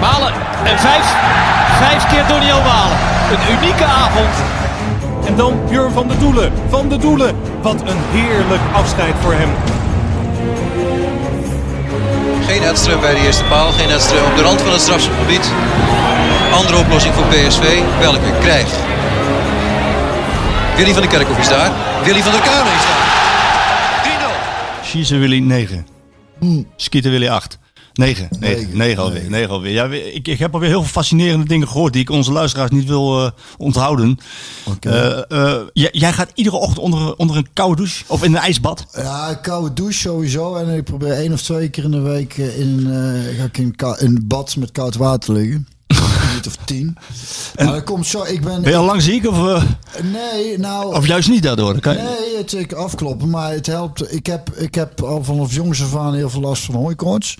Malen en vijf, vijf keer Doniel Malen. Een unieke avond. En dan Björn van der Doelen. Van der Doelen. Wat een heerlijk afscheid voor hem. Geen Edström bij de eerste paal. Geen Edström op de rand van het strafschopgebied. Andere oplossing voor PSV. Welke krijgt? Willy van der Kerkhoff is daar. Willy van der Kuilen is daar. 3-0. Schiezen Willy 9. Skieten Willy 8. 9, 9, 9 alweer. 9 alweer. Ja, ik, ik heb alweer heel veel fascinerende dingen gehoord die ik onze luisteraars niet wil eh, onthouden. Eh, eh, jij, jij gaat iedere ochtend onder, onder een koude douche of in een ijsbad. Ja, een koude douche sowieso. En ik probeer één of twee keer in de week in, ga ik in, in bad met koud water liggen. Minuut of tien. Maar dat komt zo. Ik ben. Ben je al lang ziek of, eh, Nee, nou. of juist niet daardoor? Kan Nee, het ik afkloppen, maar het helpt. Ik heb, ik heb al vanaf jongs af aan heel veel last van hooikoorts.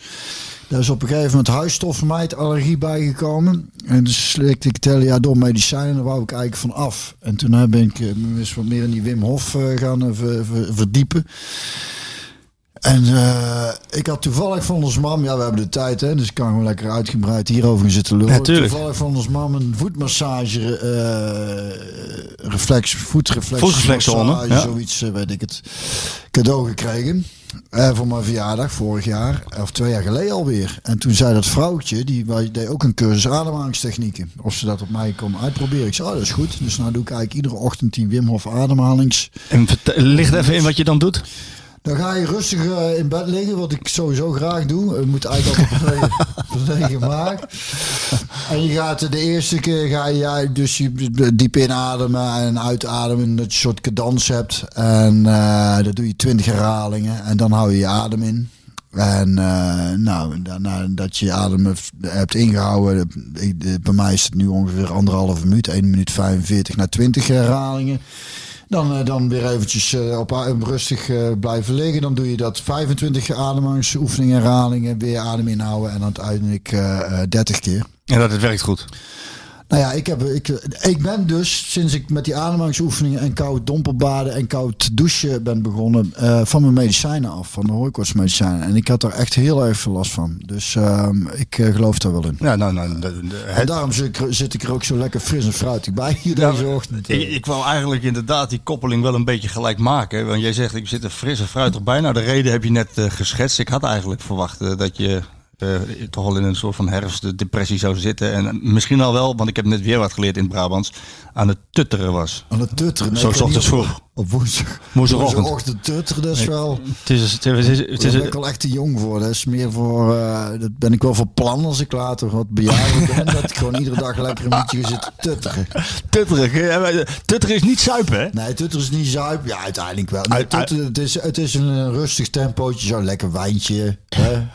Daar is op een gegeven moment huisstofvermijdallergie bijgekomen. En dus slikte ik het hele jaar door medicijnen. Daar wou ik eigenlijk van af. En toen heb ik eh, me eens wat meer in die Wim Hof eh, gaan ver- ver- verdiepen. En eh, ik had toevallig van ons mam, ja we hebben de tijd hè, dus ik kan gewoon lekker uitgebreid hierover zitten lullen. Ja, toevallig van ons mam een voetmassage, eh reflex, voetreflex, Voetreflexzone, ja. zoiets eh, weet ik het, cadeau gekregen. Voor mijn verjaardag vorig jaar, of twee jaar geleden alweer. En toen zei dat vrouwtje, die wij- deed ook een cursus ademhalingstechnieken. Of ze dat op mij kon uitproberen. Ik zei, oh dat is goed. Dus nou doe ik eigenlijk iedere ochtend die Wim Hof ademhalings... En licht even in wat je dan doet. Dan ga je rustig eh, in bed liggen, wat ik sowieso graag doe. Het moet eigenlijk altijd een gemaakt. En je gaat de eerste keer ga je dus je diep inademen en uitademen, dat je een soort cadans hebt. En eh dat doe je 20 herhalingen en dan hou je je adem in. En eh, nou, daarna dat je adem hebt- ingehouden, bij mij is het nu ongeveer anderhalve minuut, 1 minuut 45 naar 20 herhalingen. Dan, eh, dan weer eventjes eh, op, a- rustig eh, blijven liggen. Dan doe je dat 25 ademhalingsoefeningen, herhalingen, weer adem inhouden en uiteindelijk eh, eh, 30 keer. En dat het werkt goed. Nou ja, ik, heb, ik, ik ben dus sinds ik met die ademhalingsoefeningen en koud dompelbaden en koud douchen ben begonnen eh, van mijn medicijnen af, van de hooikoortsmedicijnen. En ik had er echt heel erg veel last van. Dus ehm, ik eh, geloof daar wel in. Ja, nou, nou, de- de- En daarom zit ik, zit ik er ook zo lekker fris en fruitig bij hier deze ochtend. Ik, ik wou eigenlijk inderdaad die koppeling wel een beetje gelijk maken. Want jij zegt, ik zit er fris en fruitig bij. Nou, de reden heb je net eh, geschetst. Ik had eigenlijk verwacht dat je eh, toch al in een soort van herfstdepressie zou zitten. En misschien al wel, want ik heb net weer wat geleerd in het Brabants, aan het tutteren was. Aan het tutteren. Nee, Zo ochtends op- vroeg. Op woensdag. Woensdagochtend. Woensdagochtend tutteren, dat is wel... Het is, het is, het is, het Daar is- ben ik wel echt te jong voor. Dat is meer voor... eh, dat ben ik wel voor plan als ik later wat bejaarder ben. dat ik gewoon iedere dag lekker een beetje zitten tutteren. tutteren. Eh, Tutteren is niet zuipen, hè? Nee, tutteren is niet zuip. Ja, uiteindelijk wel. Nee, tutteren, het, is, het is een rustig tempootje. Zo'n lekker wijntje. Hè?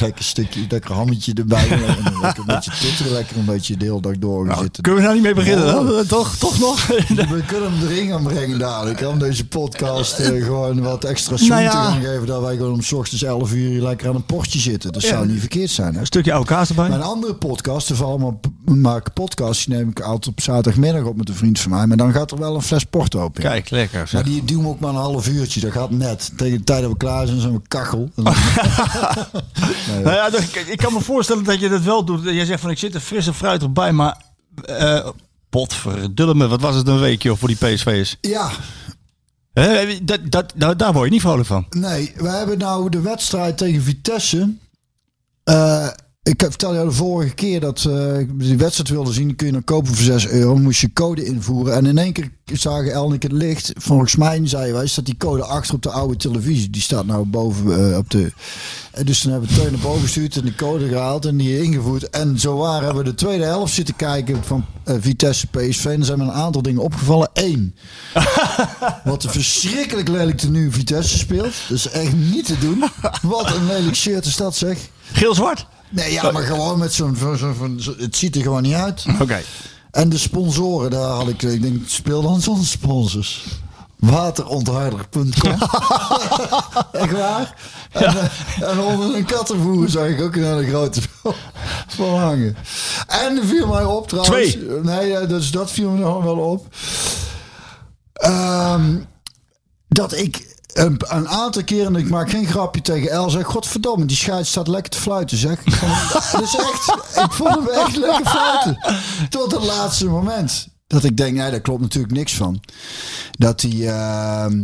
Lekker stukje, lekker hammetje erbij. en dan lekker een beetje. Lekker een beetje de hele dag door Nou, zitten. kunnen we nou niet mee beginnen dan? Toch, toch nog? We kunnen hem erin gaan brengen dadelijk. Om deze podcast eh, gewoon wat extra zoen Nou ja. te gaan geven. Dat wij gewoon om 's ochtends 11 uur lekker aan een portje zitten. Dat zou niet verkeerd zijn. Hè? Een stukje oude kaas erbij. Mijn andere podcast, of allemaal maken podcasts, die neem ik altijd op zaterdagmiddag op met een vriend van mij. Maar dan gaat er wel een fles port open. in. Kijk, lekker. zeg. Maar die we ook maar een half uurtje. Dat gaat net. Tegen de tijd dat we klaar zijn, zijn we kachel. Nee, Nou ja, dat- ik, ik kan me voorstellen dat je dat wel doet. Jij zegt van ik zit er fris en fruitig bij, maar eh potverdulle me, wat was het een week joh, voor die PSV'ers? ja, Hè, dat, dat, nou, daar word je niet vrolijk van. Nee, we hebben nou de wedstrijd tegen Vitesse. eh, Ik vertelde jou de vorige keer dat eh, ik die wedstrijd wilde zien. Kun je dan kopen voor 6 euro. Moest je code invoeren. En in één keer zagen Elneke het licht. Volgens mij, zei wij, staat die code achter op de oude televisie. Die staat nou boven eh, op de... En dus toen hebben we Teun naar boven gestuurd en de code gehaald en die ingevoerd. En zo waar hebben we de tweede helft zitten kijken van eh, Vitesse PSV. En er zijn me een aantal dingen opgevallen. Eén. Wat een verschrikkelijk lelijk tenue Vitesse speelt. Dat is echt niet te doen. Wat een lelijk shirt is dat zeg. Geel-zwart? Nee, ja, maar gewoon met zo'n... Zo, het ziet er gewoon niet uit. Oké. En de sponsoren, daar had ik... Ik denk, speel dan zonder sponsors. Waterontharder.com Echt waar? En, eh, en onder een kattenvoer zag ik ook een hele grote van hangen. En er viel mij op trouwens... Twee. Nee, dus dat viel me nog wel op. Ehm, dat ik een, een aantal keren, en ik maak geen grapje tegen El, zeg: Godverdomme, die scheids staat lekker te fluiten. Zeg. Is echt, ik vond hem echt lekker fluiten. Tot het laatste moment. Dat ik denk, nee, daar klopt natuurlijk niks van. Dat hij. ehm,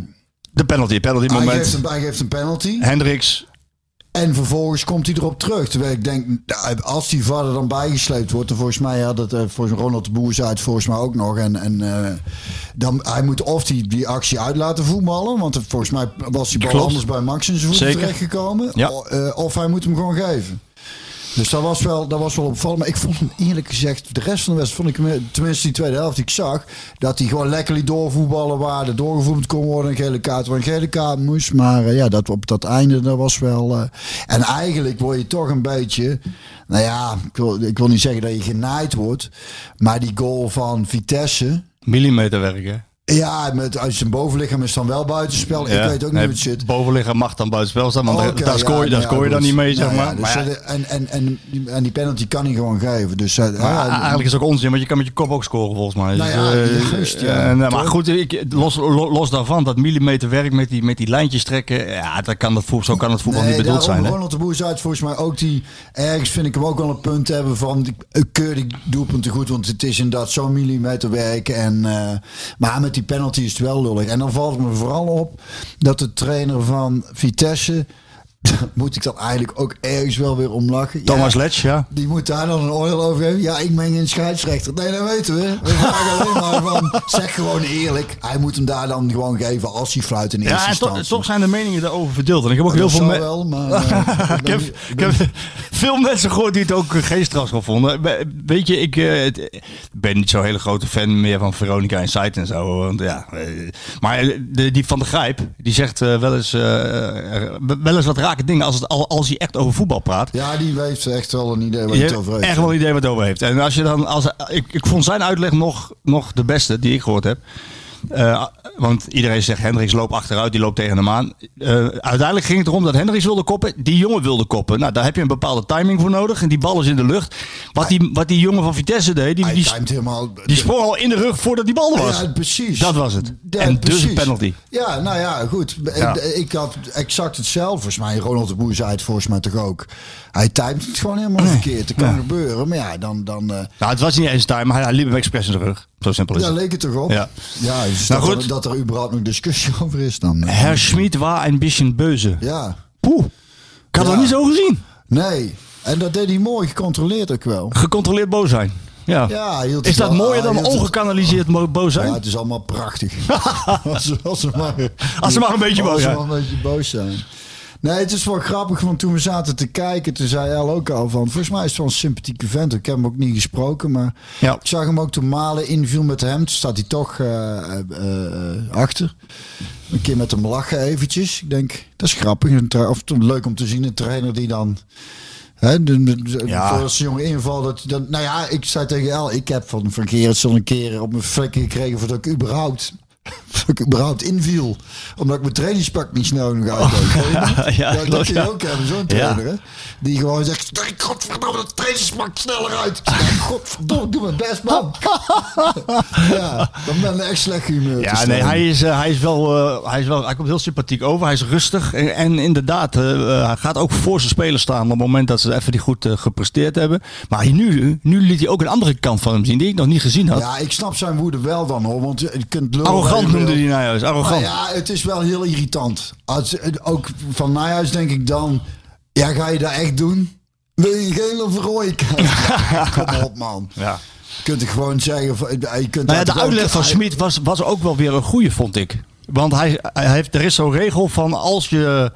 De penalty, penalty hij, moment. geeft een, hij geeft een penalty. Hendricks. En vervolgens komt hij erop terug. Terwijl ik denk, nou, als die vader dan bijgesleept wordt, en volgens mij had het eh, volgens Ronald de Boer het volgens mij ook nog. En, en eh, dan hij moet of die, die actie uit laten voetballen, want volgens mij was die bal Klopt. anders bij Max in zijn voeten terechtgekomen. Ja. Eh, of hij moet hem gewoon geven. Dus dat was, wel, dat was wel opvallend. Maar ik vond hem eerlijk gezegd, de rest van de wedstrijd vond ik hem, tenminste die tweede helft die ik zag, dat hij gewoon lekker liet doorvoetballen waar er doorgevoerd kon worden. Een gele kaart waar een gele kaart moest. Maar eh, ja, dat op dat einde, dat was wel... eh, en eigenlijk word je toch een beetje... Nou ja, ik wil, ik wil niet zeggen dat je genaaid wordt. Maar die goal van Vitesse... Millimeterwerk, hè? Ja, met, als zijn bovenlichaam is dan wel buitenspel. Ja. Ik weet ook niet hoe het zit. Bovenliggen mag dan buitenspel staan, want daar scoor je, ja, daar scoor je dan niet mee, zeg Nou maar. dus maar, eh, en, en, en, en die penalty kan hij gewoon geven. Dus, eh, maar eigenlijk is het ook onzin, want je kan met je kop ook scoren volgens mij. Nou Dus, ja, eh, juist, ja. en, eh, maar goed, ik, los, lo- los daarvan, dat millimeterwerk met die, met die lijntjes trekken, ja, dat kan dat zo kan het voetbal niet bedoeld zijn. Hè? Ronald de Boer zei het volgens mij ook die... Ergens vind ik hem ook wel een punt hebben van... Ik keur die doelpunten goed, want het is inderdaad zo'n millimeter werk. En, eh, maar met die penalty is het wel lullig. En dan valt me vooral op dat de trainer van Vitesse... moet ik dan eigenlijk ook ergens wel weer om lachen. Thomas Letch, ja. Die moet daar dan een oordeel over geven. Ja, ik meng in scheidsrechter. Nee, dat weten we. We vragen alleen maar van... Zeg gewoon eerlijk. Hij moet hem daar dan gewoon geven als hij fluit in eerste Ja, en toch, zijn de meningen daarover verdeeld. En ik heb ook heel veel me- wel, maar... eh, ik ben heb, ik ben veel mensen gehoord die het ook geen strafschop vonden. Weet je, ik eh, ik ben niet zo'n hele grote fan meer van Veronica en Sight en zo. Want, ja, eh, maar eh, de, die van de Grijp, die zegt eh, wel, eens, eh, eh, wel eens wat rake dingen als, het, al- als hij echt over voetbal praat. Ja, die heeft echt wel een idee waar het hebt over heeft. echt wel een idee wat het over heeft. En als je dan, als, ik, ik vond zijn uitleg nog, nog de beste die ik gehoord heb. Eh, want iedereen zegt Hendricks loopt achteruit, die loopt tegen hem aan. Eh, uiteindelijk ging het erom dat Hendricks wilde koppen, die jongen wilde koppen. Nou, daar heb je een bepaalde timing voor nodig. En die bal is in de lucht. Wat die, wat die jongen van Vitesse deed, die, die, helemaal... die sprong al in de rug voordat die bal er was. Ja, precies. Dat was het. Ja, en dus een penalty. Ja, nou ja, goed. Ja. Ik, had exact hetzelfde. Volgens mij, Ronald de Boer zei het volgens mij toch ook. Hij timed het gewoon helemaal verkeerd. Dat kan Ja. gebeuren. Maar ja, dan... dan eh, Nou, het was niet eens time, maar hij liep hem expres in de rug. Zo simpel is daar het. leek het toch op. Ja. ja dus Nou, dat, goed. Er, dat er überhaupt nog discussie over is dan. Herr Schmid was een beetje beuze. Ja. Poeh. Ik had Ja. dat niet zo gezien. Nee. En dat deed hij mooi gecontroleerd ook wel. Gecontroleerd boos zijn. Ja. Ja, Is dat wel- mooier dan ongekanaliseerd boos zijn? Ja, het is allemaal prachtig. als, ze- als, ze maar, Als ze maar een beetje boos als ze zijn. maar een beetje boos zijn. Nee, het is wel grappig, want toen we zaten te kijken, toen zei El ook al van, volgens mij is het wel een sympathieke vent. Ik heb hem ook niet gesproken, maar Ja. ik zag hem ook toen Malen inviel met hem. Toen staat hij toch eh, eh, achter. Een keer met hem lachen eventjes. Ik denk, dat is grappig. Of toen leuk om te zien, een trainer die dan... Hè, de, de, de- Ja. Voor als een jonge inval. Dat, dat, nou ja, ik zei tegen El, ik heb van Van Gerritsen een keer op mijn flikken gekregen voordat ik überhaupt, ik überhaupt inviel. Omdat ik mijn trainingspak niet snel genoeg uit deed. Ja, dat klopt, kun je ja. ook hebben, zo'n trainer. Hè? Die gewoon zegt, "Nee, godverdomme, dat trainingspak sneller uit. Ik zeg, godverdomme, doe mijn best man. ja, dan ben ik echt slecht humeur. Ja, nee, hij is, eh, hij, is wel, eh, hij is wel. Hij komt heel sympathiek over. Hij is rustig. En, en inderdaad, eh, hij gaat ook voor zijn spelers staan op het moment dat ze even die goed gepresteerd hebben. Maar nu, nu liet hij ook een andere kant van hem zien die ik nog niet gezien had. Ja, ik snap zijn woede wel dan hoor. Want je kunt lullen Arrogant noemde hij Nijhuis. Arrogant. Nou ja, het is wel heel irritant. Als, ook van Nijhuis denk ik dan... Ja, ga je dat echt doen? Wil je geen of rode kaart? Kom op, man. Ja. Je kunt er gewoon zeggen... van- Je kunt Nou ja, de uitleg van Smit was, was ook wel weer een goede, vond ik. Want hij, hij heeft, er is zo'n regel van als je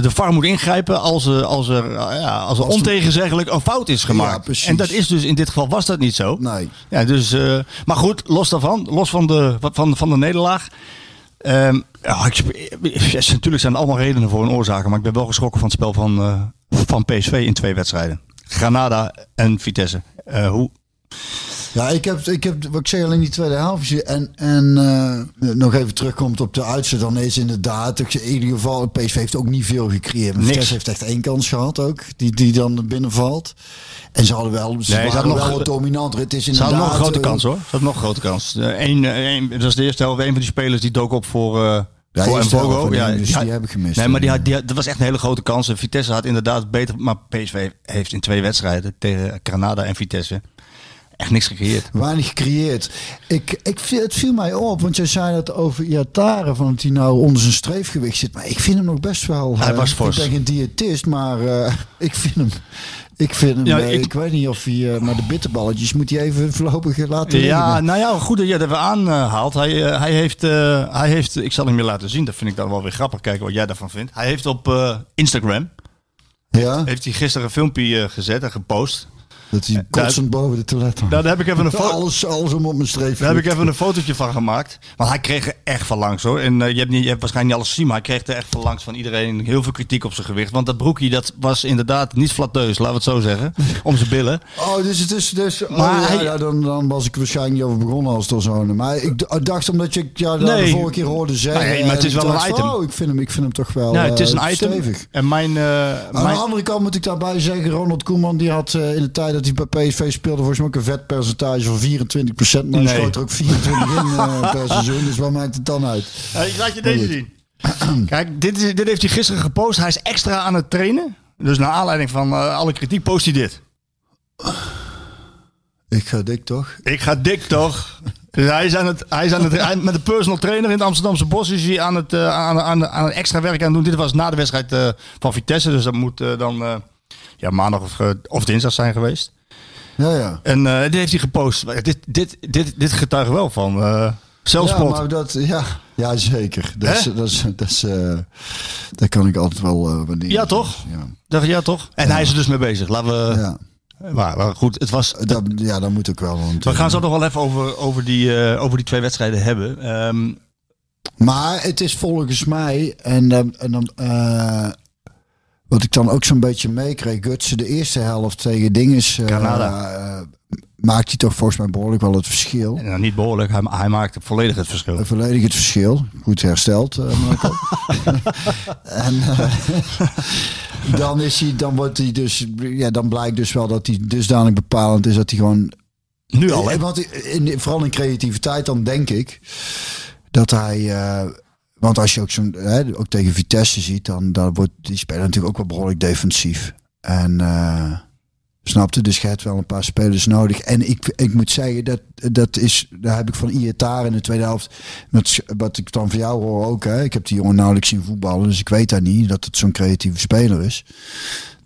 de VAR moet ingrijpen als er, als er, eh, ja, als er Als- ontegenzeggelijk een fout is gemaakt. Ja, en dat is dus in dit geval was dat niet zo. Nee. Ja, dus, eh, maar goed, los daarvan, los van de, van, van de nederlaag. Ehm, ja, ik, natuurlijk zijn er allemaal redenen voor en oorzaken. Maar ik ben wel geschrokken van het spel van, eh, van PSV in twee wedstrijden. Granada en Vitesse. Eh, hoe, Ja, ik heb, ik heb wat ik zeg alleen die tweede helft. En, en eh, nog even terugkomt op de uitzet. Dan is inderdaad, in ieder geval, PSV heeft ook niet veel gecreëerd. Vitesse heeft echt één kans gehad ook, die, die dan binnenvalt. En ze hadden wel, ze Nee, ze waren nog wel gro- wat dominanter. Het is Ze inderdaad... hadden nog een grote eh, kans hoor. Ze hadden nog een grote kans. Eh, Eén, één- dat is de eerste helft. Een van die spelers die dook op voor, Ja, voor die- Ja, dus die had- heb ik gemist. Nee, maar die had, die had- dat was echt een hele grote kans. En Vitesse had inderdaad beter. Maar PSV heeft in twee wedstrijden tegen Granada en Vitesse echt niks gecreëerd. Weinig gecreëerd. Ik, ik, het viel mij op, want jij zei dat over Iataren, van dat hij nou onder zijn streefgewicht zit. Maar ik vind hem nog best wel... Hij eh, was fors. Ik ben geen diëtist, maar eh, ik vind hem... Ik vind hem... Ja, eh, ik- ik, weet niet of hij... maar de bitterballetjes moet hij even voorlopig laten Ja, liggen. nou ja, goed dat je dat even aanhaalt. Hij, hij, heeft, hij heeft, ik zal hem je laten zien, dat vind ik dan wel weer grappig, kijken wat jij daarvan vindt. Hij heeft op Instagram, Ja, heeft hij gisteren een filmpje gezet en gepost. Dat hij kotsend boven de toilet hangt. Daar heb ik even een foto... Alles, alles om op mijn streef. Daar heb ik even een fotootje van gemaakt. Want hij kreeg er echt van langs hoor. En eh, je, hebt niet, je hebt waarschijnlijk niet alles gezien, maar hij kreeg er echt van langs van iedereen. Heel veel kritiek op zijn gewicht. Want dat broekje dat was inderdaad niet flatteus, laten we het zo zeggen. om zijn billen. Oh, dus het is dus. Oh, Maar ja, hij- ja, dan, dan was ik waarschijnlijk niet over begonnen als zo. Maar ik dacht omdat je ja, Nee. de vorige keer hoorde zeggen. Nee, maar het is wel een item. Oh, ik vind hem, ik vind hem toch wel. Ja, het is eh, een item. Stevig. En mijn. eh, Aan mijn de andere kant moet ik daarbij zeggen, Ronald Koeman die had eh, in de tijd dat hij bij PSV speelde volgens mij ook een vetpercentage van 24%. Maar hij schoot er ook 24 in eh, per seizoen. Dus wat maakt het dan uit? Ik laat je deze zien. Kijk, dit, is, dit heeft hij gisteren gepost. Hij is extra aan het trainen. Dus naar aanleiding van eh, alle kritiek post hij dit. Ik ga dik toch? Ik ga dik toch? Dus hij is aan het, hij is aan het hij- met de personal trainer in het Amsterdamse Bos is hij aan het eh, aan, aan, aan extra werk aan het doen. Dit was na de wedstrijd eh, van Vitesse, dus dat moet dan eh, ja, maandag of, eh, of dinsdag zijn geweest. Ja, ja. En eh, dit heeft hij gepost. Dit, dit, dit, dit getuigt wel van Ja, zelfspot. maar dat, ja, ja zeker. Dat, is, dat, is, dat, is, dat kan ik altijd wel waarderen. Ja, toch? Ja. Dacht, ja, toch? En hij is er dus mee bezig. Laten we. ja. Maar, maar goed, het was. Dat, ja, dat moet ook wel. Want, We gaan zo nog wel even over, over, die, over die twee wedstrijden hebben. Ehm, Maar het is volgens mij, en, en dan, wat ik dan ook zo'n beetje meekreeg, Gutsen de eerste helft tegen Dinges, eh, Granada. eh, maakt hij toch volgens mij behoorlijk wel het verschil. nou, niet behoorlijk, hij, hij maakt volledig het verschil. Eh, Volledig het verschil. Goed hersteld, Marco. en dan, is hij, dan wordt hij dus, ja, dan blijkt dus wel dat hij dusdanig bepalend is dat hij gewoon Nu al, hè? Vooral in creativiteit, dan denk ik dat hij. Want als je ook, zo'n, ook tegen Vitesse ziet, dan, dan wordt die speler natuurlijk ook wel behoorlijk defensief. En eh snapte, dus je hebt wel een paar spelers nodig. En ik, ik moet zeggen, dat, dat is, daar heb ik van Ietaren in de tweede helft. Wat ik dan van jou hoor ook. Hè, ik heb die jongen nauwelijks zien voetballen, dus ik weet daar niet dat het zo'n creatieve speler is.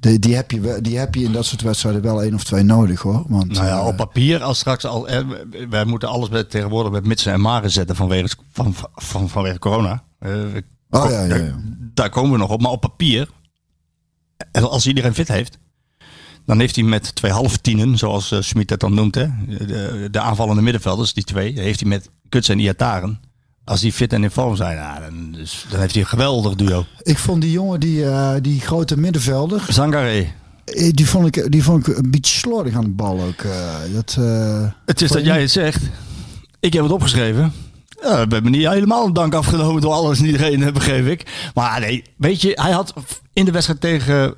Die, die, heb je, die heb je in dat soort wedstrijden wel één of twee nodig hoor. Want, Nou ja, eh, op papier, als straks al. eh, wij moeten alles met, tegenwoordig met mitsen en maren zetten vanwege, van, van, vanwege corona. Oh, ja, ja, ja. Daar, komen we nog op. Maar op papier, als iedereen fit heeft, dan heeft hij met twee halve tienen, zoals uh, Smit dat dan noemt, hè, de, de aanvallende middenvelders, die twee, heeft hij met Kuts en Iataren. Als die fit en in vorm zijn, nou, dan, dus, dan heeft hij een geweldig duo. Ik vond die jongen, die, eh, die grote middenvelder, Zangaré. eh, die vond, ik, die vond ik een beetje slordig aan de bal ook. eh. dat, Het is dat jij het zegt. Ik heb het opgeschreven. Ja, we hebben niet helemaal een dank afgenomen door alles en iedereen, begreep ik. Maar nee, weet je, hij had in de wedstrijd tegen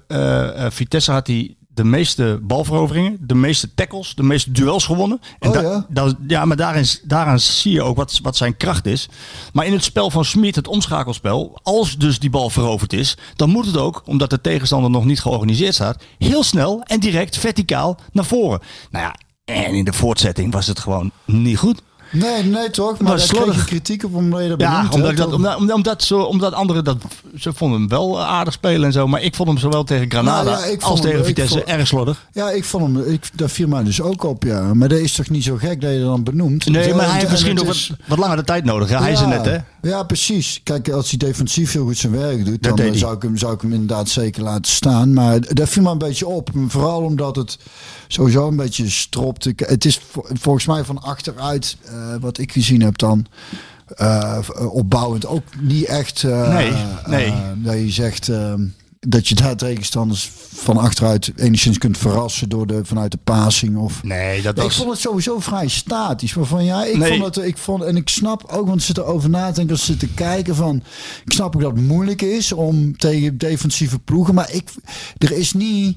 Vitesse had hij de meeste balveroveringen, de meeste tackles, de meeste duels gewonnen. En Oh, da- ja? da- ja, maar daarin, daaraan zie je ook wat, wat zijn kracht is. Maar in het spel van Smit, het omschakelspel, als dus die bal veroverd is, dan moet het ook, omdat de tegenstander nog niet georganiseerd staat, heel snel en direct verticaal naar voren. Nou ja, en in de voortzetting was het gewoon niet goed. Nee, nee toch? Maar Maar daar kreeg je kritiek op omdat je dat Ja, omdat, hè, dat, omdat, zo, omdat anderen dat. Ze vonden hem wel eh, aardig spelen en zo. Maar ik vond hem zowel tegen Granada Nou ja, ik als hem- tegen Vitesse vond- erg slordig. Ja, ik vond hem, ik, dat viel mij dus ook op, ja. Maar dat is toch niet zo gek dat je dat dan benoemt? Nee, maar hij en heeft misschien nog wat, wat langer de tijd nodig. Ja, hij is er net, hè? Ja, precies. Kijk, als hij defensief heel goed zijn werk doet, dan eh, zou ik, hem, zou ik hem inderdaad zeker laten staan. Maar dat viel me een beetje op. Vooral omdat het sowieso een beetje stropt. Het is vo- volgens mij van achteruit, eh, wat ik gezien heb dan, eh, opbouwend ook niet echt Nee, nee. dat je zegt eh, dat je daar tegenstanders van achteruit enigszins kunt verrassen door de, vanuit de passing of... Nee, dat Ja, ik was. vond het sowieso vrij statisch. Maar van ja, ik Nee. vond het, ik vond, en ik snap ook, want ze zitten over na te denken, zitten kijken van, ik snap ook dat het moeilijk is om tegen defensieve ploegen, maar ik, er is niet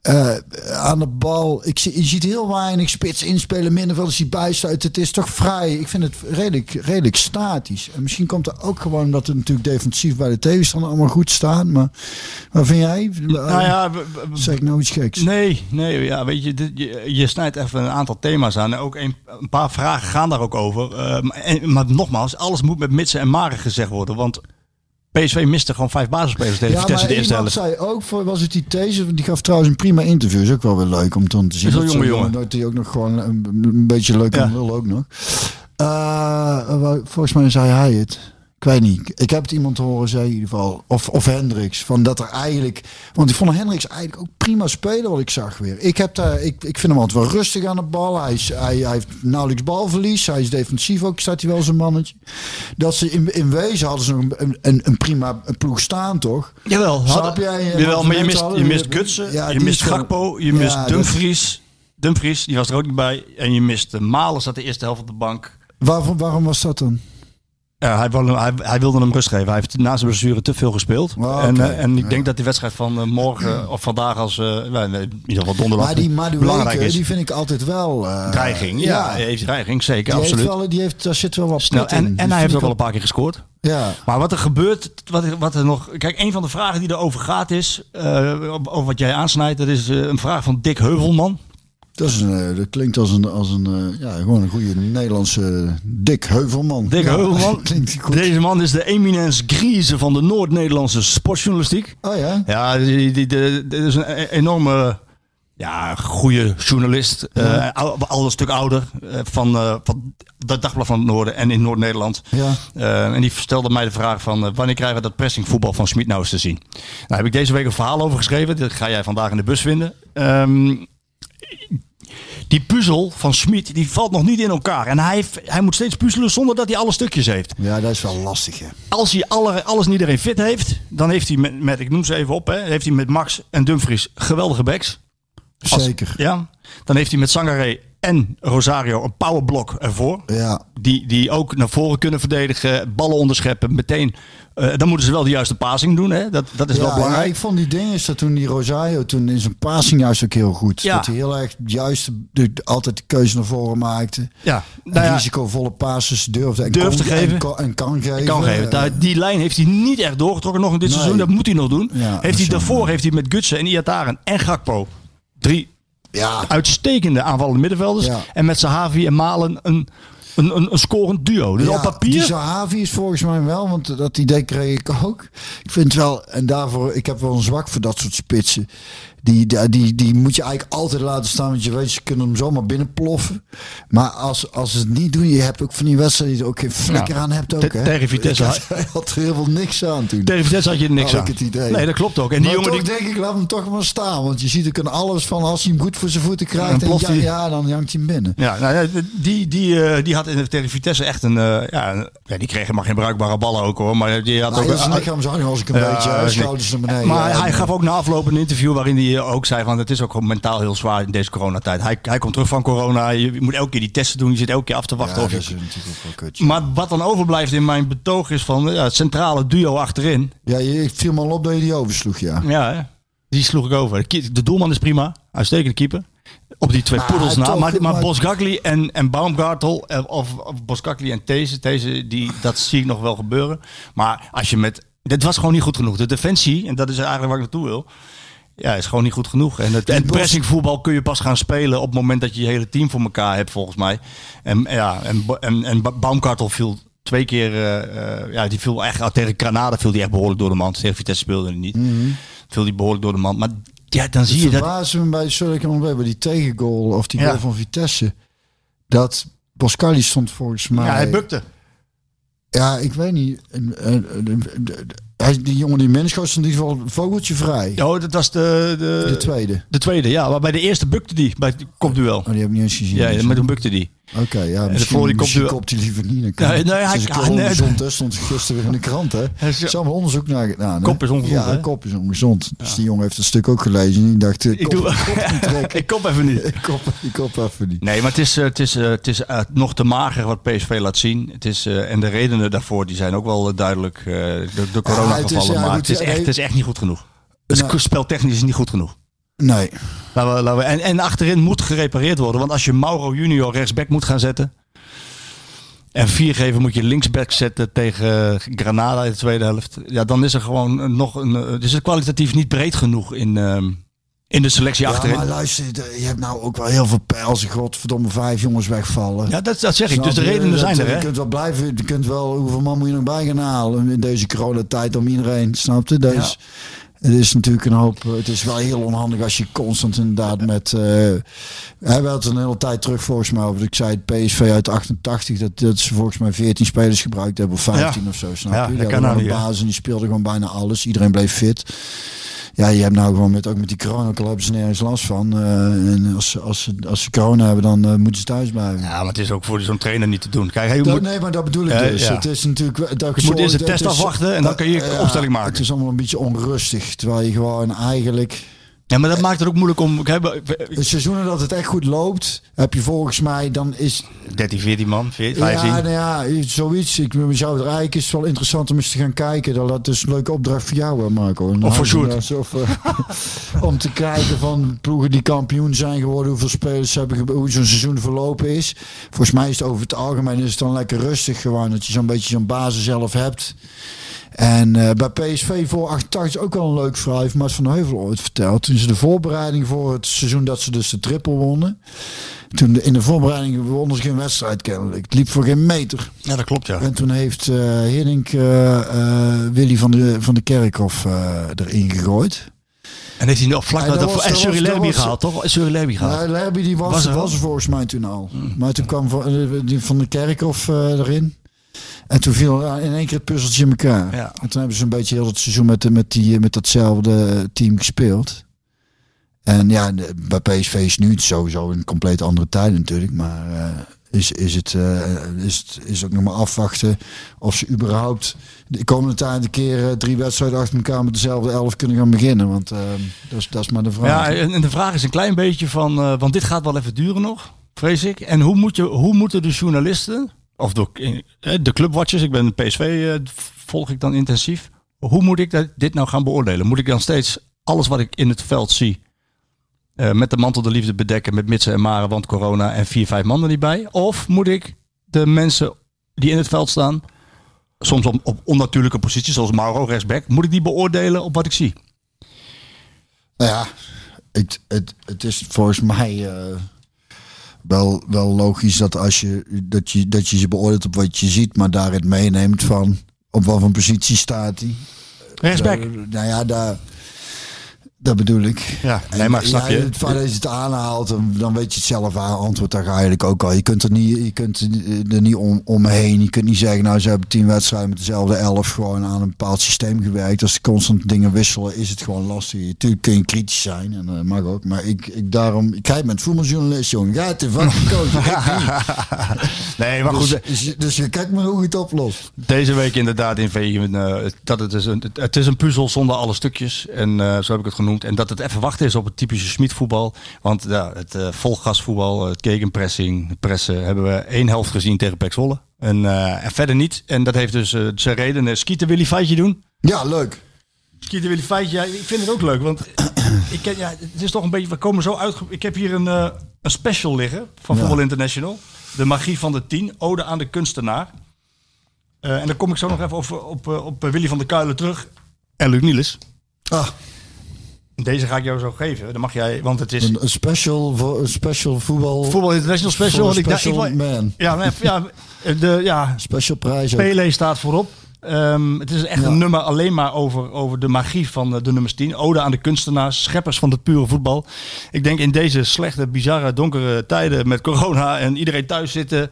eh, aan de bal, ik zie, je ziet heel weinig spits inspelen, middenvelders die bijsluiten. Het is toch vrij, ik vind het redelijk, redelijk statisch. En misschien komt er ook gewoon dat het natuurlijk defensief bij de tegenstander allemaal goed staat, maar wat vind jij? Nou ja, zeg ik nou iets geks? Nee, nee, ja, weet je, dit- je, je snijdt even een aantal thema's aan. En ook een, een paar vragen gaan daar ook over. Eh, maar, en- maar nogmaals, alles moet met mitsen en maren gezegd worden. Want PSV miste gewoon vijf basisspelers tegen Ja, Vitesse maar de eerste helft. zei ook, voor, was het die these, die gaf trouwens een prima interview. Is ook wel weer leuk om dan te zien. Is Dat jonge jongen. Dat hij ook nog gewoon een, een beetje leuk Ja. en lul ook nog. Eh, volgens mij zei hij het. Ik weet niet. Ik heb het iemand horen zeggen in ieder geval. Of, of Hendricks. Van dat er eigenlijk... Want ik vond Hendricks eigenlijk ook prima spelen wat ik zag weer. Ik, heb daar, ik, ik vind hem altijd wel rustig aan de bal. Hij, is, hij, hij heeft nauwelijks balverlies. Hij is defensief ook. Staat hij wel zijn mannetje. Dat ze in, in wezen hadden ze nog een, een, een prima ploeg staan toch? Jawel, Snap had- jij? En Jawel maar je mist, je mist Gutsen, ja, je mist Gakpo, je mist Dumfries. Dumfries, die was er ook niet bij. En je mist Malen, zat de eerste helft op de bank. Waarom, waarom was dat dan? Ja, hij, wilde, hij, hij wilde hem rust geven. Hij heeft na zijn blessure te veel gespeeld. Oh, en, eh, en ik Ja. denk dat die wedstrijd van eh, morgen of vandaag als... eh, nee, in ieder geval donderdag Maar die Madueke, belangrijk is. die vind ik altijd wel... eh, dreiging, ja. Heeft dreiging, zeker, Die heeft absoluut. wel, die heeft, daar zit wel wat Snel. in. En, en hij heeft ook al een paar keer gescoord. Ja. Maar wat er gebeurt, wat, er- wat er nog... Kijk, een van de vragen die erover gaat is, eh, over wat jij aansnijdt, dat is eh, een vraag van Dick Heuvelman. Dat, is een, eh, dat klinkt als een, als een eh, ja, gewoon een goede Nederlandse eh, Dick Heuvelman. Dick Ja, Heuvelman. klinkt goed. Deze man is de eminence grise van de Noord-Nederlandse sportjournalistiek. Oh ja? Ja, die, die, die- dit is een e- enorme, ja, goede journalist. eh, al, al een stuk ouder. van, eh, van dat Dagblad van het Noorden en in Noord-Nederland. Ja. En die stelde mij de vraag van wanneer krijgen we dat pressingvoetbal van Smit nou eens te zien? Nou heb ik deze week een verhaal over geschreven. Dat ga jij vandaag in de bus vinden. Ehm, die puzzel van Smit die valt nog niet in elkaar. En hij, heeft- hij moet steeds puzzelen zonder dat hij alle stukjes heeft. Ja, dat is wel lastig, hè. Als hij alle, alles en iedereen fit heeft, dan heeft hij met, met ik noem ze even op, hè, heeft hij met Max en Dumfries geweldige backs. Als- Zeker. Ja. Dan heeft hij met Sangaré en Rosario een powerblok ervoor. Ja. Die, die ook naar voren kunnen verdedigen, ballen onderscheppen, meteen. Eh, dan moeten ze wel de juiste passing doen, hè? Dat, dat is ja, wel ja, belangrijk. ik vond die dingen, is dat toen die Rosario, toen in zijn passing juist ook heel goed. Ja. Dat hij heel erg juist de, altijd de keuze naar voren maakte. Ja, nou ja, risicovolle passes durfde en Durft kon, te geven. En kan, en kan geven. kan geven. Daar- die lijn heeft hij niet echt doorgetrokken nog in dit Nee. seizoen. Dat moet hij nog doen. Heeft hij daarvoor heeft hij met Gutsen en Iataren en Gakpo drie ja, uitstekende aanvallende middenvelders. En met Sahavi en Malen een, een, een, een scorend duo. Dus Ja, op papier... Die Zahavi is volgens mij wel, want dat idee kreeg ik ook. Ik vind wel, en daarvoor, ik heb wel een zwak voor dat soort spitsen. Die, die, die, die moet je eigenlijk altijd laten staan, want je weet, ze kunnen hem zomaar binnenploffen. Maar als, als ze het niet doen, je hebt ook van die wedstrijden die er ook geen flikker Ja. aan hebt ook. Hè? tegen Vitesse had, had er heel veel niks aan toen. Tegen Vitesse had je er niks aan. ik het idee. Nee, dat klopt ook. En die maar jongen toch die... denk ik, laat hem toch maar staan. Want je ziet ook aan alles van, als hij hem goed voor zijn voeten krijgt, Dan en ja, ja, dan jankt hij hem binnen. Ja, nou, ja, die, die, eh, die had in, tegen Vitesse echt een... eh, ja, ja, die kreeg helemaal geen bruikbare ballen ook hoor. Maar die had Nou, ook... ja, lichaamshouding was ik een Ja, beetje, uh, is schouders naar beneden. Maar Ja, hij gaf ook na afloop een interview waarin hij eh, ook zei van het is ook mentaal heel zwaar in deze coronatijd. Hij, hij komt terug van corona, je moet elke keer die testen doen, je zit elke keer af te wachten. Ja, of je, is maar wat dan overblijft in mijn betoog is van ja, het centrale duo achterin. Ja, je, viel me al op dat je die oversloeg, ja. Ja, die sloeg ik over. De doelman is prima, uitstekende keeper. Op die twee poedels na. Maar, maar maar- Bosgagli en, en Baumgartel, eh, of, of Bosgagli en These, These die, dat zie ik nog wel gebeuren. Maar als je met... Dit was gewoon niet goed genoeg. De defensie, en dat is eigenlijk waar ik naartoe wil. Ja, is gewoon niet goed genoeg. En het en pressingvoetbal kun je pas gaan spelen op het moment dat je je hele team voor elkaar hebt, volgens mij. En, ja, en, en, en Ba- Baumgartel viel twee keer, eh, eh, ja, die viel echt tegen Granada viel die echt behoorlijk door de mand. Tegen Vitesse speelde hij niet. Viel die behoorlijk door de mand. Maar ja, dan zie je dat. me bij, sorry ik hem bij die tegengoal of die Ja. goal van Vitesse. Dat Boscali stond volgens mij. Ja, hij bukte. Ja, ik weet niet. Hij, die jongen die mens stond in ieder geval vogeltje vrij. Oh, dat was de, de, De tweede. de tweede, ja. Maar bij de eerste bukte die, bij het kopduel. Oh, die heb ik niet eens gezien. Ja, maar toen bukte die. Oké, ja, de misschien, die misschien kopt hij liever niet. Dan kan Nee, nee, hij- het is een ah, nee, ongezond, hè. Stond gisteren weer in de krant, hè. Er is allemaal onderzoek naar hè. Kop is ongezond, Ja, hè? kop is ongezond. Dus die jongen heeft het stuk ook gelezen. En die dacht, eh, Ik kop, doe- kop niet trekken. Ik kom even niet. Ik kop, ik kop even niet. Nee, maar het is, eh, het is, eh, het is nog te mager wat PSV laat zien. Het is, en de redenen daarvoor die zijn ook wel duidelijk. eh, de, de maar goed, het is, echt, het is echt niet goed genoeg. Het Nou. speltechnisch is niet goed genoeg. Nee. Laten we, laten we, en, en achterin moet gerepareerd worden. Want als je Mauro junior rechtsback moet gaan zetten. En viergever moet je linksback zetten tegen Granada in de tweede helft. Ja, dan is er gewoon nog een. eh, Dus het kwalitatief niet breed genoeg in, ehm, in de selectie Ja, achterin. maar luister, je hebt nou ook wel heel veel pijls. Godverdomme, vijf jongens wegvallen. Ja, dat, dat zeg ik. Snap Dus de redenen zijn er, Je kunt wel blijven, je kunt wel, hoeveel man moet je nog bij gaan halen in deze coronatijd om iedereen, snap je? Dus het is natuurlijk een hoop, het is wel heel onhandig als je constant inderdaad met, we hebben het een hele tijd terug volgens mij over, ik zei het PSV uit 88, dat, dat ze volgens mij 14 spelers gebruikt hebben, of 15 Ja. of zo, snap Ja, je? Die kan nou een basis en die speelden gewoon bijna alles, iedereen bleef fit. Ja, je hebt nou gewoon met, ook met die ze nergens last van. eh, en als, ze- als, ze, als ze corona hebben, dan eh, moeten ze thuis blijven. Ja, maar het is ook voor zo'n trainer niet te doen. Kijk, hij Dat- moet, nee, maar dat bedoel ik dus. ja. Het is natuurlijk... Dat, Je moet eerst de test afwachten en dan kun je opstelling maken. Het is allemaal een beetje onrustig. Terwijl je gewoon eigenlijk... ja, maar dat maakt het ook moeilijk om. Kijk, De seizoenen dat het echt goed loopt, heb je volgens mij, dan is... 13, 14 man, 14, 15. Ja, nou ja, zoiets. Ik zou het eigenlijk is het wel interessant om eens te gaan kijken. Dat, dat is een leuke opdracht voor jou, hè, Marco. Of voor Sjoerd. Of, eh, om te kijken van ploegen die kampioen zijn geworden, hoeveel spelers hebben, hoe zo'n seizoen verlopen is. Volgens mij is het over het algemeen is het dan lekker rustig gewoon. Dat je zo'n beetje zo'n basis zelf hebt. En eh, bij PSV voor 88 is ook wel een leuk verhaal. Heeft van Heuvel ooit verteld. Toen ze de voorbereiding voor het seizoen dat ze dus de triple wonnen. Toen de, in de voorbereiding wonnen ze geen wedstrijd kennelijk. Het liep voor geen meter. Ja, dat klopt, ja. En toen heeft Hiddink eh, Willy van de, van de Kerkhof erin gegooid. En heeft hij nog vlak naar de en Surrey gehaald, toch? Surrey gehaald. Ja, Lerby die was, Was er was, er volgens mij toen al. Maar toen kwam van, die van de Kerkhof erin. En toen viel in één keer het puzzeltje in elkaar. Ja. En toen hebben ze een beetje heel het seizoen met, met, die, met datzelfde team gespeeld. En ja, bij PSV is nu het sowieso een compleet andere tijd natuurlijk. Maar eh, is, is, het, eh, is het is ook nog maar afwachten of ze überhaupt de komende tijd een keer eh, drie wedstrijden achter elkaar met dezelfde elf kunnen gaan beginnen. Want eh, dat, is, dat is maar de vraag. Ja, en de vraag is een klein beetje van, eh, want dit gaat wel even duren nog, vrees ik. En hoe, moet je, hoe moeten de journalisten, of de, eh, de clubwatchers, ik ben PSV, eh, volg ik dan intensief. Hoe moet ik dit nou gaan beoordelen? Moet ik dan steeds alles wat ik in het veld zie, eh, met de mantel de liefde bedekken, met mitsen en maren, want corona en vier, vijf man er niet bij? Of moet ik de mensen die in het veld staan, soms op, onnatuurlijke posities, zoals Mauro rechtsback, moet ik die beoordelen op wat ik zie? Nou ja, het, het, het is volgens mij wel, wel logisch dat als je dat, je dat je ze beoordeelt op wat je ziet, maar daarin meeneemt van op wat voor positie staat hij. Rechtsback. Daar- nou ja, daar, dat bedoel ik. Ja, nee, maar snap ja, je? Je het aanhaalt, dan, dan weet je het zelf aan. Antwoord daar ga je eigenlijk ook al. Je kunt er niet, je kunt er niet om, omheen. Je kunt niet zeggen, nou, ze hebben tien wedstrijden met dezelfde elf gewoon aan een bepaald systeem gewerkt. Als ze constant dingen wisselen, is het gewoon lastig. Natuurlijk kun je kritisch zijn en dat mag ook. Maar ik, ik daarom, ik kijk met voetbaljournalist, jongen. Ga het ervan. Nee, maar goed. Dus, dus, dus je kijkt maar hoe je het oplost. Deze week inderdaad in VI eh, dat het is een, het is een puzzel zonder alle stukjes. En eh, zo heb ik het genoemd. En dat het even wachten is op het typische Schmid voetbal. Want ja, het uh, volgasvoetbal, het gegenpressing, het pressen, hebben we één helft gezien tegen Pek Zwolle. En, uh, en verder niet. En dat heeft dus zijn reden. Skieten wil hij feitje doen? Ja, leuk. Skieten wil hij feitje. Ja, ik vind het ook leuk. Want ik, ken- ja, het is toch een beetje, we komen zo uit. Ik heb hier een, eh, een special liggen van Ja. Voetbal International. De magie van de tien. Ode aan de kunstenaar. Eh, en dan kom ik zo nog even op, op, eh, op Willy van der Kuilen terug. En Luc Niels. Ah, Deze ga ik jou zo geven. Dan mag jij, want het is Een, een special, voor- een special voetbal. voetbal international special. want ik special man. ja, ja, de, ja, Special prijs. Pele staat voorop. Ehm, het is echt Ja. een nummer alleen maar over, over de magie van eh, de nummers 10. Ode aan de kunstenaars, scheppers van het pure voetbal. Ik denk in deze slechte, bizarre, donkere tijden met corona en iedereen thuis zitten.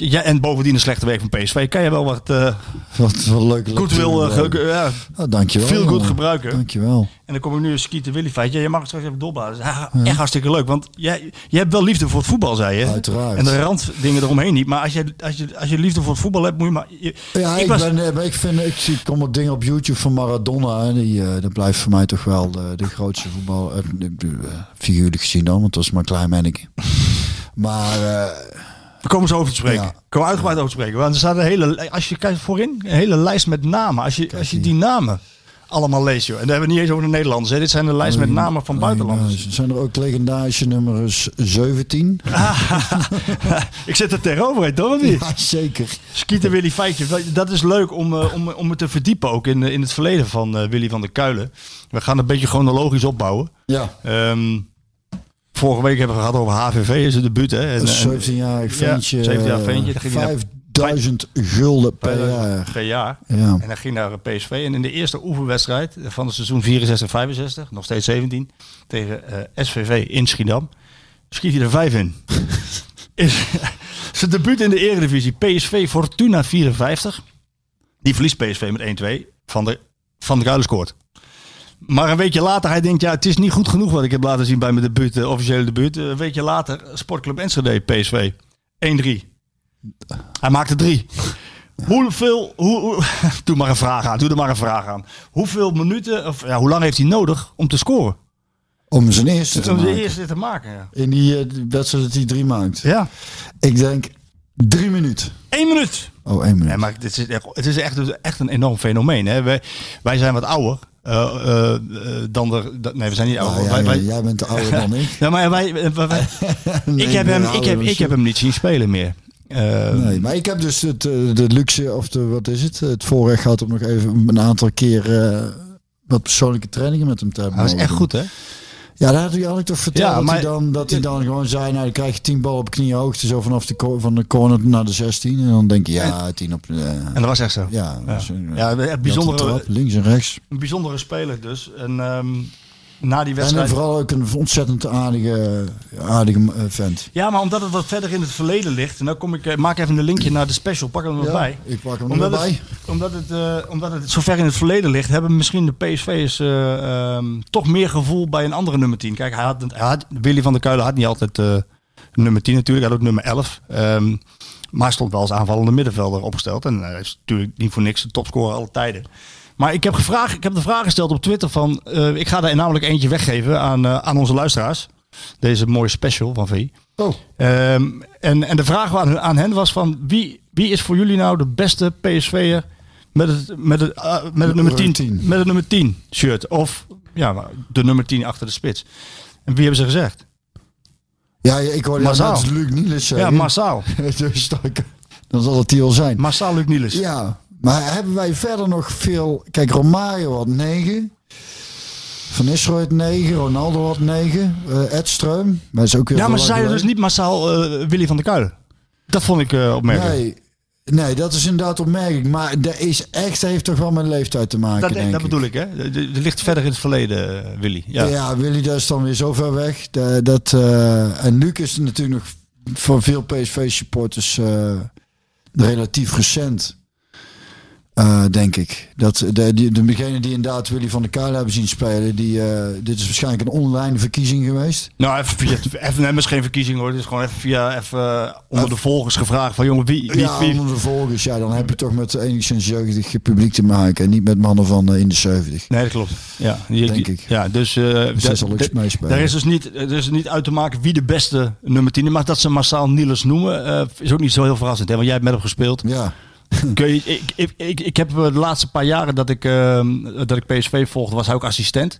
Ja, en bovendien een slechte week van PSV. Kan je wel wat eh Wat, wat leuk. goed wil, ja, dankjewel. veel goed gebruiken. Dankjewel. En dan kom ik nu een skieten Willy feitje. Je mag het straks even doorblazen. Ja, Echt hartstikke leuk. Want jij, jij hebt wel liefde voor het voetbal, zei je. Uiteraard. En de randdingen eromheen niet. Maar als je, als, je, als je liefde voor het voetbal hebt, moet je maar... je- Ja, ik, was- ben, eh, ik vind, ik zie, kom wat dingen op YouTube van Maradona. En die, eh, dat blijft voor mij toch wel de, de grootste voetbal. figuurlijk gezien dan, want dat is maar een klein manneke. Maar We komen zo over te spreken. Ja. We komen uitgebreid over te spreken. Want er staat een hele, als je kijkt voorin, een hele lijst met namen. Als je, als je die namen allemaal leest, joh. En dan hebben we niet eens over de Nederlanders. Hè. Dit zijn de lijst met namen van buitenlanders. eh, zijn er ook legendarische nummers 17? Ik zit er tegenover, toch? Of niet? Ja, zeker. Skieten Willy Feitje. Dat is leuk om, eh, om, om het te verdiepen ook in, eh, in het verleden van eh, Willy van der Kuilen. We gaan een beetje chronologisch opbouwen. Ja, Ehm, vorige week hebben we gehad over HVV, is het debuut. Hè? En, een en- 17-jarig Ja, ventje. 17-jarig ventje. Dan ging hij naar- 5000 gulden per per jaar. per jaar. Ja. En hij ging naar PSV. En in de eerste oefenwedstrijd van het seizoen 64-65, nog steeds 17, tegen eh, SVV in Schiedam, schiet hij er vijf in. Is zijn debuut in de eredivisie. PSV Fortuna 54. Die verliest PSV met 1-2. Van de, van de Kuilen scoort. Maar een weekje later, hij denkt, ja, het is niet goed genoeg wat ik heb laten zien bij mijn debuut, eh, officiële debuut. Een weekje later, Sportclub Enschede, PSV. 1-3. Hij maakte drie. Hoeveel, hoe, hoe- doe maar een vraag aan, doe er maar een vraag aan. Hoeveel minuten, of ja, hoe lang heeft hij nodig om te scoren? Om zijn eerste te Om maken. eerste te maken, ja. In die eh, wedstrijd dat hij drie maakt. Ja, Ik denk drie minuten. één minuut. Oh, één minuut. Nee, maar dit is echt, het is echt, echt een enorm fenomeen. Hè? Wij, wij zijn wat ouder eh, eh, dan de... Nee, we zijn niet ouder. Nou, wij, jij, wij, jij bent ouder dan ik. ja, maar wij, Nee, ik, heb hem, ik, heb, ik heb hem niet zien spelen meer. Eh, Nee, maar ik heb dus het, eh, de luxe, of de, wat is het, het voorrecht gehad om nog even een aantal keer wat persoonlijke trainingen met hem te hebben. Hij was echt goed, hè? Ja, dat had hij, had ik toch verteld. Ja, dat, maar- hij dan, dat hij dan gewoon zei, nou dan krijg je tien ballen op kniehoogte, zo vanaf de, van de corner naar de 16. En dan denk je, ja, tien op de... En dat was echt zo. ja, Ja, de bijzondere, trap, links en rechts. een bijzondere speler dus. En ehm, na die En wedstrijd... vooral ook een ontzettend aardige, aardige eh, vent. Ja, maar omdat het wat verder in het verleden ligt. En dan kom ik, eh, maak even een linkje naar de special. Pak hem er Ja, bij. ik pak hem Omdat erbij. het, omdat, het, eh, omdat het zo ver in het verleden ligt, hebben misschien de PSV'ers eh ehm, toch meer gevoel bij een andere nummer 10. Kijk, hij had, hij had, Willy van der Kuilen had niet altijd nummer 10 natuurlijk, hij had ook nummer 11. Ehm, maar hij stond wel als aanvallende middenvelder opgesteld. En hij is natuurlijk niet voor niks de topscorer alle tijden. Maar ik heb, gevraagd, ik heb de vraag gesteld op Twitter van... eh, ik ga er namelijk eentje weggeven aan, eh, aan onze luisteraars. Deze mooie special van V. Oh, Ehm, en, en de vraag aan, aan hen was van wie, wie is voor jullie nou de beste PSV'er met het, met het, ah, met het nummer 10, 10. met het nummer 10 shirt of ja, de nummer 10 achter de spits. En wie hebben ze gezegd? ja, ik hoorde Massaal. net Luc Niels Ja, massaal. dus dan, dan zal het die al zijn. Massaal Luc Niels. Ja, maar hebben wij verder nog veel... Kijk, Romario had 9. Van Nistelrooy had 9. Ronaldo had 9. eh Edström. Maar is ook weer Ja, maar ze zeiden dus niet massaal eh, Willy van der Kuilen. Dat vond ik eh opmerkelijk. Nee, nee, dat is inderdaad opmerkelijk. Maar dat is echt, heeft toch wel met leeftijd te maken, dat, denk dat ik. bedoel ik, hè? Er ligt verder in het verleden, eh, Willy. Ja. Ja. Willy, dat is dan weer zo ver weg. Dat, dat, en Luc is natuurlijk nog voor veel PSV-supporters relatief recent. Eh, denk ik. Dat de, de, degene die inderdaad Willy van der Kuilen hebben zien spelen, die, eh, dit is waarschijnlijk een online verkiezing geweest. Nou, even via, even, nee, geen verkiezing hoor. Het is gewoon even via, even eh, onder de volgers gevraagd van jongen, wie, wie, ja, wie, onder de volgers, ja, dan heb je toch met enigszins jeugdig publiek te maken en niet met mannen van in de 70. Nee, dat klopt. Ja, die- Denk die- ik. Ja, dus, Dus zal meespelen. daar is dus niet, er is niet uit te maken wie de beste nummer 10 is. Maar dat ze massaal Niels noemen, is ook niet zo heel verrassend. Hè? Want jij hebt met hem gespeeld. Ja, ik, ik, ik, ik heb eh, de laatste paar jaren dat ik, eh, dat ik PSV volgde, was hij ook assistent.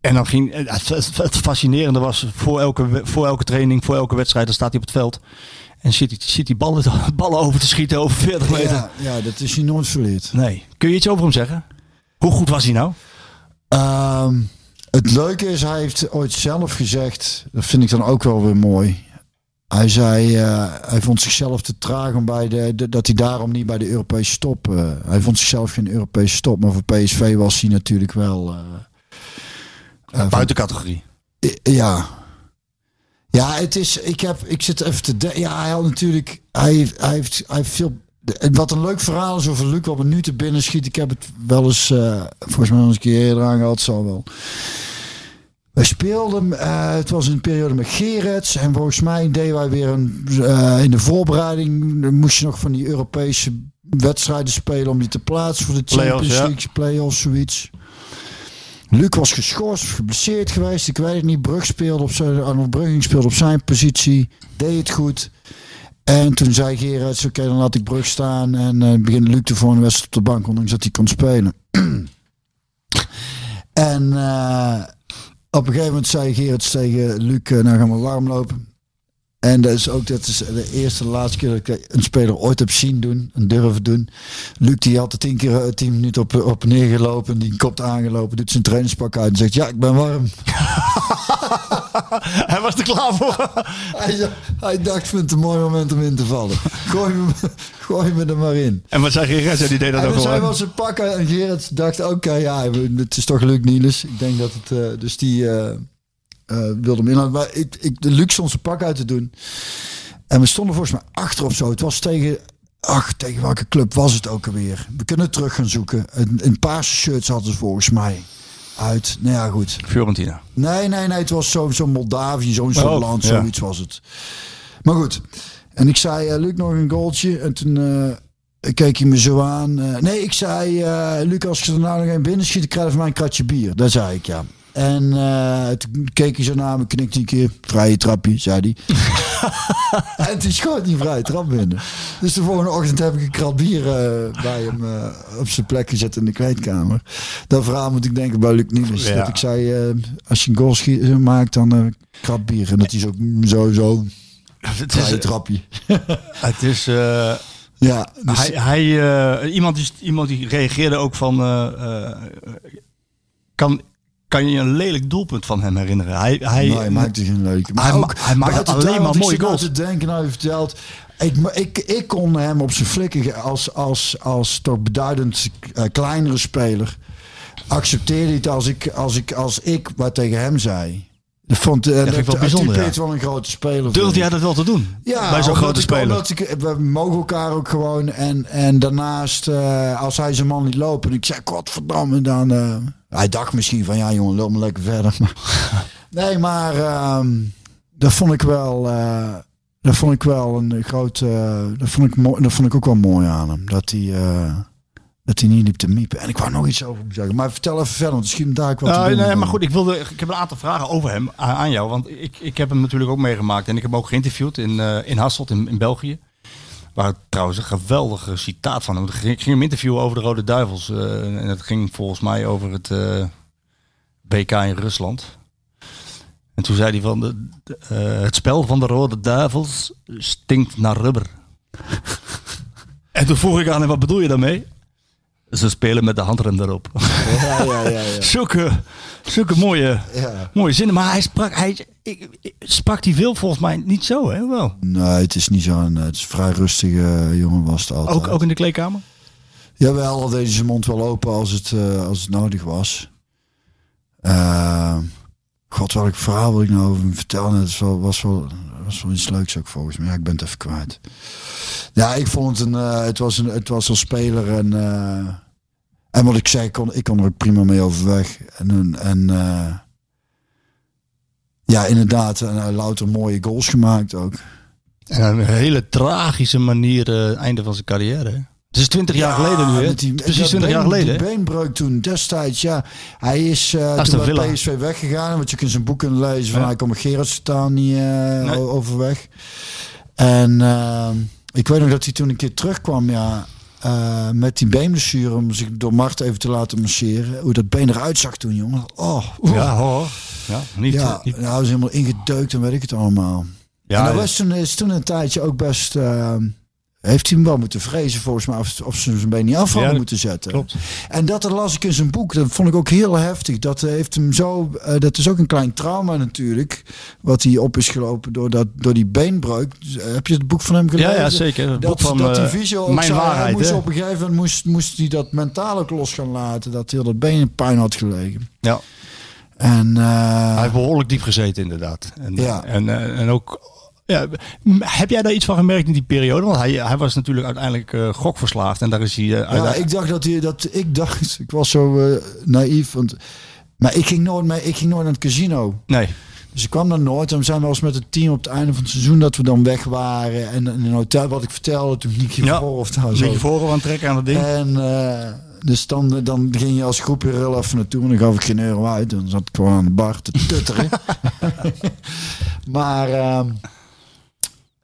En dan ging, eh, het, het, fascinerende was, voor elke, voor elke training, voor elke wedstrijd, dan staat hij op het veld. En zit hij, zit ballen, ballen over te schieten over 40 meter. ja, ja, dat is hij nooit verleerd. Nee. Kun je iets over hem zeggen? Hoe goed was hij nou? Ehm, het leuke is, hij heeft ooit zelf gezegd, dat vind ik dan ook wel weer mooi. Hij zei, eh, hij vond zichzelf te traag om bij de, de- dat hij daarom niet bij de Europese top. eh, hij vond zichzelf geen Europese top, maar voor PSV was hij natuurlijk wel. eh, eh, Buiten categorie. Ja. Ja, het is. Ik heb. Ik zit even te. de- ja, hij had natuurlijk. Hij. Hij heeft, hij heeft veel. Wat een leuk verhaal is over Luc, wat me nu te binnen schiet. Ik heb het wel eens. volgens mij al eens een keer eerder aangehad, zal wel. Wij speelden. eh, het was een periode met Gerets. En volgens mij deden wij weer een. eh, in de voorbereiding moest je nog van die Europese wedstrijden spelen om die te plaatsen voor de Champions ja. League play-offs, zoiets. Luc was geschorst, geblesseerd geweest. Ik weet het niet. Brug speelde op zijn, Arnold Brugging speelde op zijn positie. Deed het goed. En toen zei Gerards, oké, dan laat ik Brug staan. En eh begint Luc de volgende wedstrijd op de bank, ondanks dat hij kon spelen. en eh, op een gegeven moment zei Gerards tegen Luc, eh, nou gaan we warm lopen. En dat is ook dat is de eerste, de laatste keer dat ik een speler ooit heb zien doen, en durven doen. Luc die had er tien keer eh, tien minuten op, op neergelopen, die kopt aangelopen, doet zijn trainingspak uit en zegt ja, ik ben warm. Hij was er klaar voor. Hij, hij dacht, ik vind het een mooi moment om in te vallen. Gooi me, gooi me er maar in. En wat zei Gerard? Die deed dat En ook dus hij gewoon. was zijn pak uit en Gerard dacht, oké, ja, het is toch Luc Niels. Ik denk dat het, eh, dus die eh, eh, wilde hem inhouden. Maar ik, ik, de stond zijn pak uit te doen. En we stonden volgens mij achter of zo. Het was tegen, ach, tegen welke club was het ook alweer? We kunnen het terug gaan zoeken. Een, een paarse shirts hadden ze volgens mij uit. Nou ja, goed. Fiorentina. Nee, nee, nee. Het was zo'n zo Moldavië, zo'n soort Oh, land, ja. zoiets was het. Maar goed. En ik zei, eh, Luc, nog een goaltje. En toen eh, keek hij me zo aan. Eh, nee, ik zei, eh Luc, als ik er nou nog een binnen schiet, krijg van mij een kratje bier. Dat zei ik, ja. En eh, toen keek hij zo naar me, knikte een keer. Vrije trapje, zei hij. en toen schoot hij vrije trap binnen. Dus de volgende ochtend heb ik een krat bier eh, bij hem eh, op zijn plek gezet in de kleedkamer. Dat verhaal moet ik denken bij Luc Niels. Ja. Dat ik zei, eh, als je een goal schiet, maakt, dan eh krat bier. En dat is ook sowieso Het vrije is, trapje. het is Ja, dus, hij, hij, iemand, die, iemand die reageerde ook van... kan, kan je een lelijk doelpunt van hem herinneren? Hij, hij, nee, hij maakte geen. Maar hij ook hij maakt alleen maar ik mooie goals. te denken, nou je vertelt. Ik, ik, ik kon hem op zijn flikken als, als, als toch beduidend eh, kleinere speler. Accepteerde hij het als ik, als ik, als ik wat tegen hem zei. Dat vond uh, vind ik wel bijzonder, ja. wel een grote speler. Durfde jij dat wel te doen? Ja, bij zo'n grote speler. ik, we mogen elkaar ook gewoon. En, en daarnaast, eh, als hij zijn man niet lopen. En ik zei, godverdamme, dan... eh, hij dacht misschien van, ja jongen, loop maar lekker verder. Maar, nee, maar ehm, dat vond ik wel... eh, dat vond ik wel een groot... eh, dat, vond ik dat vond ik ook wel mooi aan hem. Dat hij... eh, dat hij niet liep te miepen. En ik wou nog iets over hem zeggen. Maar vertel even verder, want misschien daar ik wat te Nou, nee, maar goed, ik, wilde, ik heb een aantal vragen over hem aan, jou. Want ik, ik heb hem natuurlijk ook meegemaakt. En ik heb hem ook geïnterviewd in, eh, in Hasselt in, in België. Waar trouwens een geweldige citaat van hem. Ik ging, hem interviewen over de Rode Duivels. eh, en het ging volgens mij over het eh, WK in Rusland. En toen zei hij van... De, de, eh, het spel van de Rode Duivels stinkt naar rubber. en toen vroeg ik aan hem, wat bedoel je daarmee? Ze spelen met de handrem erop. Ja, ja, ja. ja. zulke, zulke mooie, ja. mooie zinnen. Maar hij sprak, hij, ik, ik- sprak die veel volgens mij niet zo, hè? Wel. Nee, het is niet zo'n... Het is een vrij rustige eh, jongen was het altijd. Ook, ook in de kleedkamer? Jawel, al deed hij zijn mond wel open als het, eh, als het nodig was. Eh, God, welk verhaal wil ik nou over hem vertellen? Het was wel, was wel, was wel iets leuks ook volgens mij. Ja, ik ben het even kwijt. Ja, ik vond het een... eh, het, was een het was als speler en... eh, en wat ik zei, kon, ik kon er ook prima mee overweg. En, en eh, ja, inderdaad, en, hij louter mooie goals gemaakt ook. En een hele tragische manier, eh, einde van zijn carrière. hè? Het is 20 jaar geleden nu, hè? die- Precies 20 jaar geleden. Die beenbreuk toen destijds, ja. Hij is eh Aston toen bij Villa. PSV weggegaan. Want je kunt zijn boek lezen van Ja. hij komt Gerard totaal niet eh, Nee. o- overweg. En eh, ik weet nog dat hij toen een keer terugkwam, ja. Eh, met die beenblessure om zich door Mart even te laten masseren. Hoe dat been eruit zag toen, jongen. Oh, oeh. Ja, hoor. Ja, niet, ja, niet- nou, hij was helemaal ingedeukt en weet ik het allemaal. ja, en dat was toen, is toen een tijdje ook best... eh, heeft hij hem wel moeten vrezen volgens mij of, of ze zijn been niet af hadden Ja, moeten zetten. klopt. En dat las ik in zijn boek. Dat vond ik ook heel heftig. Dat heeft hem zo. eh, dat is ook een klein trauma natuurlijk. Wat hij op is gelopen door, dat, door die beenbreuk. Dus, eh, heb je het boek van hem gelezen? Ja, ja, zeker. Het Dat, van, dat die eh, visio ook Mijn zei, hij Waarheid, moest hè? op een gegeven moment moest, moest hij dat mentaal ook los gaan laten. Dat heel dat been in pijn had gelegen. Ja. En Hij heeft behoorlijk diep gezeten, inderdaad. En, Ja. en, en ook. Ja, heb jij daar iets van gemerkt in die periode? Want hij, hij was natuurlijk uiteindelijk eh, gokverslaafd. En daar is hij. eh, ja, ik dacht dat hij dat ik dacht, ik was zo eh, naïef. Want, maar ik ging nooit mee, ik ging nooit naar het casino. Nee. Dus ik kwam dan nooit. En we zijn wel eens met het team op het einde van het seizoen dat we dan weg waren. En in een hotel, wat ik vertelde, toen niet Ja. voor of Een zo. beetje voren aan trekken aan het ding. En dus dan, dan ging je als groep er heel even naartoe. En dan gaf ik geen euro uit. Dan zat ik gewoon aan de bar te tutteren. maar ehm,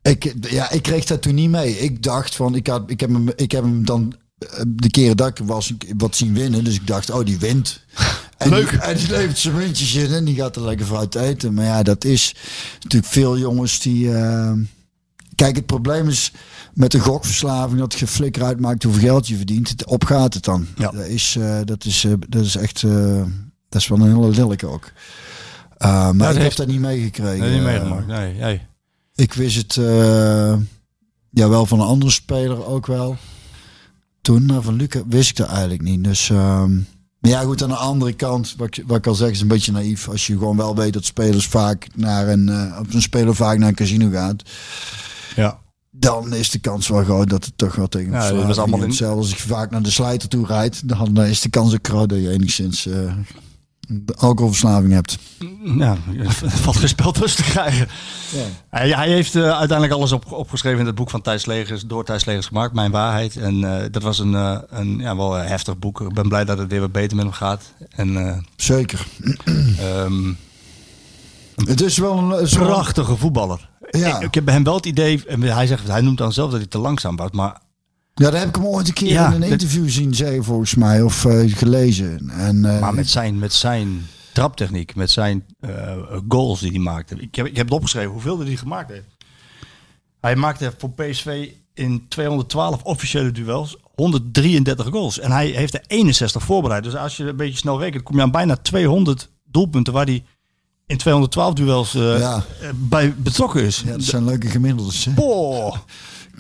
ik, ja, ik kreeg dat toen niet mee. Ik dacht van, ik, had, ik, heb, hem, ik heb hem dan eh, de keren dat ik was wat zien winnen. Dus ik dacht, oh die wint. En Leuk. Die, en die levert zijn muntjes in en die gaat er lekker fruit eten. Maar ja, dat is natuurlijk veel jongens die... eh, Kijk, het probleem is met de gokverslaving dat je flikker uitmaakt hoeveel geld je verdient. Het opgaat het dan. Ja. Dat, is, eh, dat, is, dat is echt. dat is wel een hele lelijk ook. Maar dat ik heb heeft- dat niet meegekregen. Nee, niet meegemaakt. Nee, jij. Ik wist het eh, ja, wel van een andere speler ook wel. Toen, maar van Luca wist ik dat eigenlijk niet. Dus, ehm, maar ja, goed, aan de andere kant, wat ik, wat ik al zeg, is een beetje naïef. Als je gewoon wel weet dat spelers vaak naar een, eh, of een speler vaak naar een casino gaat. Ja. Dan is de kans wel groot dat het toch wel tegen Ja, dat was allemaal in- Zelfs als ik vaak naar de slijter toe rijd, dan eh, is de kans ook groot dat je enigszins eh, de alcoholverslaving hebt. Ja, valt geen spel tussen te krijgen. Ja. Hij, hij heeft eh, uiteindelijk alles op, opgeschreven in het boek van Thijs Legers, door Thijs Legers gemaakt, Mijn Waarheid. En eh, dat was een, eh, een ja, wel een heftig boek. Ik ben blij dat het weer wat beter met hem gaat. En Zeker. ehm, Het is wel een... wel prachtige voetballer. Ja. Ik, ik heb bij hem wel het idee, en hij zegt, hij noemt dan zelf dat hij te langzaam bouwt, maar Ja, daar heb ik hem ooit een keer Ja, in een dat- interview zien zeggen, volgens mij, of eh, gelezen. En, eh, Maar met zijn, met zijn traptechniek, met zijn eh, goals die hij maakte. Ik heb, ik heb het opgeschreven hoeveel hij gemaakt heeft. Hij maakte voor PSV in 212 officiële duels 133 goals. En hij heeft er 61 voorbereid. Dus als je een beetje snel rekent, kom je aan bijna 200 doelpunten waar hij in 212 duels Ja. bij betrokken is. ja, dat zijn leuke gemiddeldes. hè.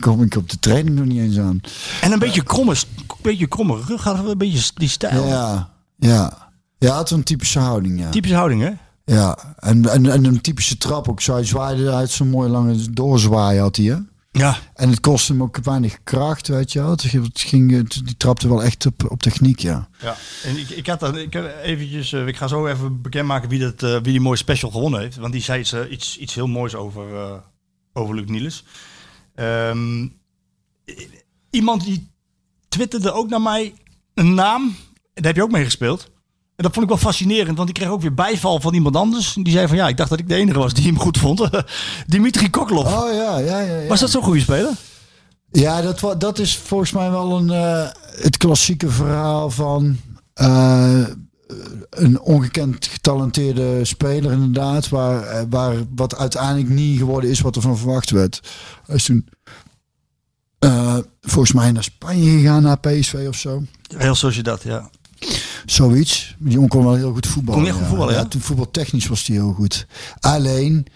Kom ik op de training nog niet eens aan. En een beetje kromme, beetje kromme rug, had een beetje die stijl. Ja, ja. Ja, had een typische houding, ja. Typische houding, hè? Ja, en, en, en een typische trap ook. Zo, hij zwaaide uit zo'n mooie lange doorzwaaien had hij, hè? Ja. En het kostte hem ook weinig kracht, weet je wel. Het ging, het die trapte wel echt op, op techniek, ja. Ja, en ik, ik had dat, ik eventjes, eh, ik ga zo even bekendmaken wie dat, eh, wie die mooie special gewonnen heeft, want die zei iets, eh, iets, iets heel moois over, over Luc Niels. Ehm, iemand die twitterde ook naar mij een naam, en daar heb je ook mee gespeeld. En dat vond ik wel fascinerend, want ik kreeg ook weer bijval van iemand anders. Die zei van ja, ik dacht dat ik de enige was die hem goed vond. Dimitri Koklov. Oh ja, ja, ja. ja. Was dat zo'n goede speler? Ja, dat, dat is volgens mij wel een, eh, het klassieke verhaal van eh, een ongekend getalenteerde speler inderdaad. Waar, eh, waar wat uiteindelijk niet geworden is wat er van verwacht werd. Hij is toen eh, volgens mij naar Spanje gegaan, naar PSV of zo. Heel zoals je dat, ja. Zoiets. Die jongen kon wel heel goed voetballen. Kon echt goed voetballen, ja? toen voetbaltechnisch was hij heel goed. Alleen,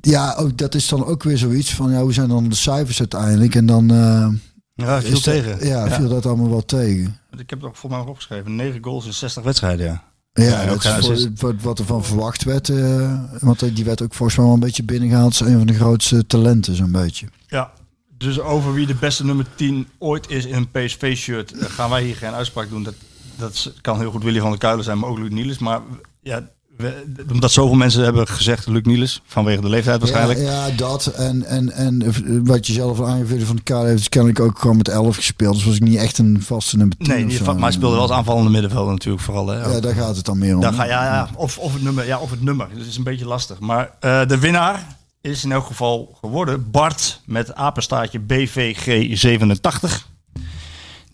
ja, ook, dat is dan ook weer zoiets van, ja, hoe zijn dan de cijfers uiteindelijk? En dan... eh, Ja, viel dat- tegen. Ja, viel dat allemaal wel tegen. Ik heb het ook volgens mij opgeschreven. 9 goals in 60 wedstrijden, ja. Ja, Ja, dat is voor- wat, wat er van verwacht werd. eh, want die werd ook volgens mij wel een beetje binnengehaald. als een van de grootste talenten, zo'n beetje. Ja, dus over wie de beste nummer 10 ooit is in een PSV-shirt eh, gaan wij hier geen uitspraak doen. Dat, dat is- kan heel goed Willy van der Kuilen zijn, maar ook Luc Niels. Maar ja, we- omdat zoveel mensen hebben gezegd Luc Niels, vanwege de leeftijd waarschijnlijk. Ja, ja, dat. En, en, en wat je zelf al van de KD heeft, is kennelijk ook gewoon met 11 gespeeld. Dus was ik niet echt een vaste nummer 10. Nee, maar hij speelde wel als aanvallende middenvelder natuurlijk vooral. Hè. Ja, daar gaat het dan meer om. Daar ga, ja, ja, of, of, het nummer, ja, of het nummer. Dat is een beetje lastig. Maar eh, de winnaar is in elk geval geworden Bart met apenstaartje BVG87.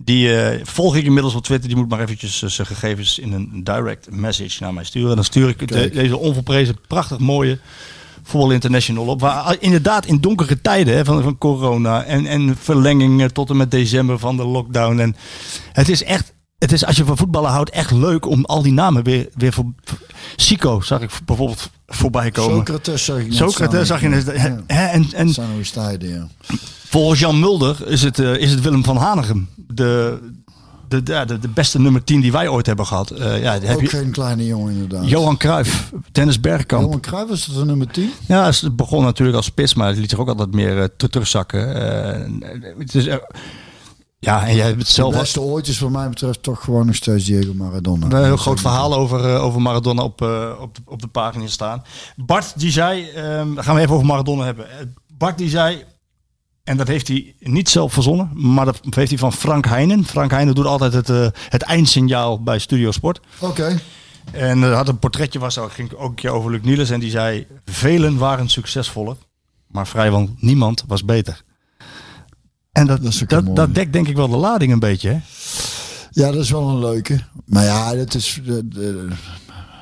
Die eh, volg ik inmiddels op Twitter. Die moet maar eventjes eh, zijn gegevens in een direct message naar mij sturen. Dan stuur ik de- deze onvolprezen, prachtig mooie Voetbal International op. Waar inderdaad in donkere tijden hè, van, van corona en, en verlenging tot en met december van de lockdown. En het is echt, het is als je van voetballen houdt, echt leuk om al die namen weer, weer voor. Sico zag ik bijvoorbeeld voorbij komen. Socrates zag net Socrates zag je net. Hè, Ja. hè, en, en volgens Jan Mulder is het, eh, is het Willem van Hanegem. De, de, de, de, beste nummer 10 die wij ooit hebben gehad. Eh, ja, heb Ook je, geen kleine jongen inderdaad. Johan Cruijff, Dennis Bergkamp. Johan Cruijff was dat de nummer 10? Ja, ze begon natuurlijk als spits, maar het liet zich ook altijd meer te- terugzakken. Het is, ja, en jij hebt het De zelf al beste ooit is wat mij betreft toch gewoon nog steeds Diego Maradona. een heel groot verhaal over, eh, over Maradona op, eh, op, de, op de pagina staan. Bart die zei, ehm, gaan we even over Maradona hebben. Eh, Bart die zei, en dat heeft hij niet zelf verzonnen, maar dat heeft hij van Frank Heijnen. Frank Heijnen doet altijd het, het eindsignaal bij Studio Sport. Oké. En er had een portretje was er, ging ook een keer over Luc Niels en die zei: Velen waren succesvoller, maar vrijwel niemand was beter. En dat, Dat dat, dat dekt denk ik wel de lading een beetje. Hè? Ja, dat is wel een leuke. Maar ja, dat is.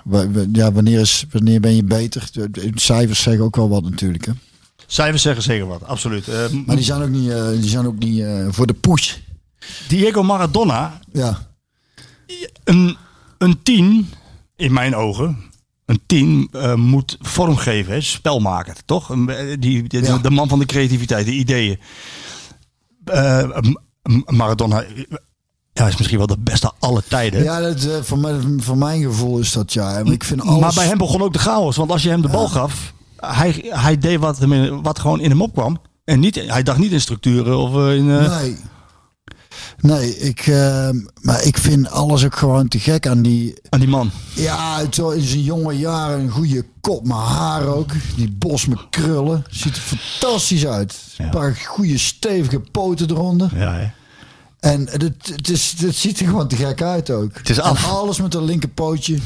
wa- wa- ja, wanneer, is, wanneer ben je beter? Cijfers zeggen ook wel wat natuurlijk. Hè? Cijfers zeggen zeker wat, absoluut. Eh, Maar die zijn ook niet, eh, die zijn ook niet eh, voor de push. Diego Maradona, Ja. een, een tien, in mijn ogen, een eh, moet vormgeven, hè? spelmaker, toch? Eh, Die, die- Ja. De man van de creativiteit, de ideeën. Eh, Maradona ja, is misschien wel de beste alle tijden. Ja, dat, eh, voor, mijn, voor mijn gevoel is dat ja. Maar ik vind alles. Maar bij hem begon ook de chaos. Want als je hem de bal gaf, hij, hij deed wat, wat gewoon in hem opkwam. En niet, hij dacht niet in structuren of eh, in... Nee. Nee, ik, eh, maar ik vind alles ook gewoon te gek aan die. aan die man. Ja, het was in zijn jonge jaren een goede kop, maar haar ook. Die bos met krullen. Ziet er fantastisch uit. Ja. Een paar goede stevige poten eronder. Ja, hè. En het, het, is, het ziet er gewoon te gek uit ook. Het is af. En alles met een linkerpootje.